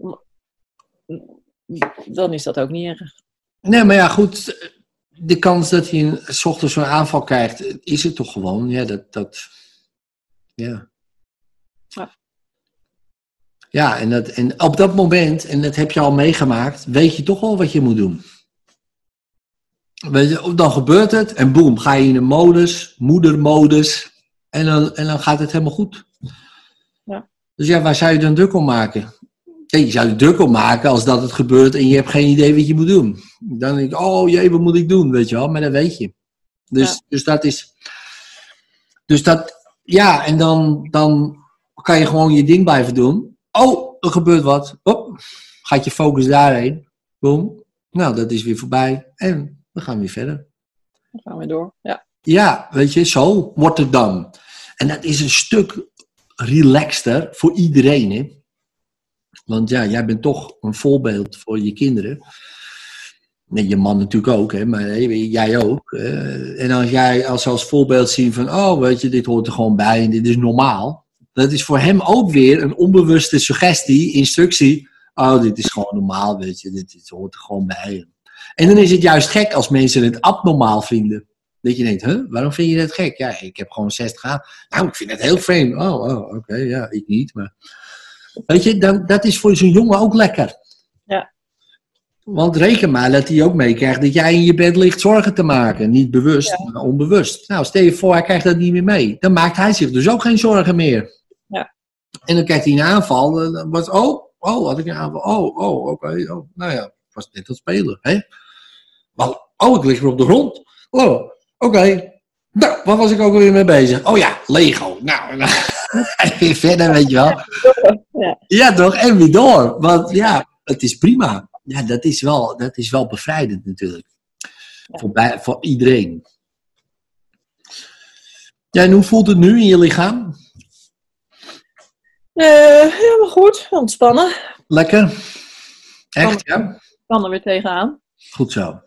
dan is dat ook niet erg. Nee, maar ja, goed. De kans dat hij s ochtends zo'n aanval krijgt, is het toch gewoon. Ja, dat. dat ja. Ja. Ja, en, dat, en op dat moment, en dat heb je al meegemaakt, weet je toch wel wat je moet doen. Weet je, dan gebeurt het en boem, ga je in een modus, moedermodus, en dan, en dan gaat het helemaal goed. Ja. Dus ja, waar zou je dan druk om maken? Ja, je zou je druk om maken als dat het gebeurt en je hebt geen idee wat je moet doen. Dan denk ik, oh jee, wat moet ik doen, weet je wel, maar dat weet je. Dus, Ja. dus dat is, dus dat, ja, en dan, dan kan je gewoon je ding blijven doen. Oh, er gebeurt wat. Hop, gaat je focus daarheen. Boom. Nou, dat is weer voorbij. En we gaan weer verder. Dan gaan we door. Ja, Ja, weet je, zo wordt het dan. En dat is een stuk relaxter voor iedereen, hè. Want ja, jij bent toch een voorbeeld voor je kinderen. Nee, je man natuurlijk ook, hè, maar jij ook. En als jij als, als voorbeeld zien van, oh, weet je, dit hoort er gewoon bij en dit is normaal. Dat is voor hem ook weer een onbewuste suggestie, instructie. Oh, dit is gewoon normaal, weet je, dit, dit hoort er gewoon bij. En dan is het juist gek als mensen het abnormaal vinden. Dat je denkt, huh, waarom vind je dat gek? Ja, ik heb gewoon 60 aan. Nou, ik vind het heel vreemd. Oh, oh oké, ja, ik niet. Maar... Weet je, dan, dat is voor zo'n jongen ook lekker. Ja. Want reken maar dat hij ook meekrijgt dat jij in je bed ligt zorgen te maken. Niet bewust, maar onbewust. Nou, stel je voor, hij krijgt dat niet meer mee. Dan maakt hij zich dus ook geen zorgen meer. Ja. En dan krijgt hij een aanval. Dan was, oh, oh, had ik een aanval. Oh, oh, oké. oh, nou ja, was net aan het spelen. Hè? Maar, oh, ik lig weer op de grond. Oh, oké. Nou, waar was ik ook weer mee bezig? Oh ja, Lego. Nou, en weer verder, weet je wel. Ja. Ja, toch? En weer door. Want ja, het is prima. Ja, dat is wel, dat is wel bevrijdend natuurlijk. Voor, bij, voor iedereen. Ja, en hoe voelt het nu in je lichaam? Eh, helemaal goed. Ontspannen. Lekker? Echt, ja? Kan er weer tegenaan. Goed zo.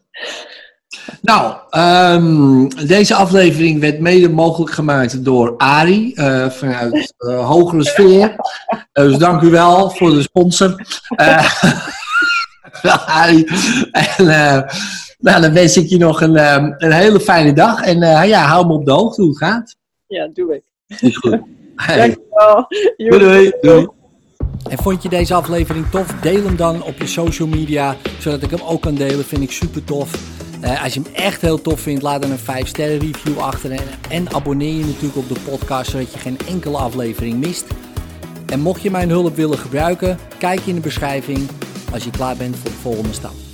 Nou, ehm, deze aflevering werd mede mogelijk gemaakt door Ari vanuit vanuit eh, Hogere Sfeer. Eh, dus dank u wel voor de sponsor. Eh, wel, Ari. En eh, nou, dan wens ik je nog een, ehm, een hele fijne dag. En eh, ja, hou me op de hoogte hoe het gaat. Ja, doe ik. Is goed. Hey, Dankjewel. doei, doei. doei. En vond je deze aflevering tof? Deel hem dan op je social media, zodat ik hem ook kan delen. Vind ik super tof. Uh, als je hem echt heel tof vindt, laat dan een 5 sterren review achter. En, en abonneer je natuurlijk op de podcast, zodat je geen enkele aflevering mist. En mocht je mijn hulp willen gebruiken, kijk in de beschrijving als je klaar bent voor de volgende stap.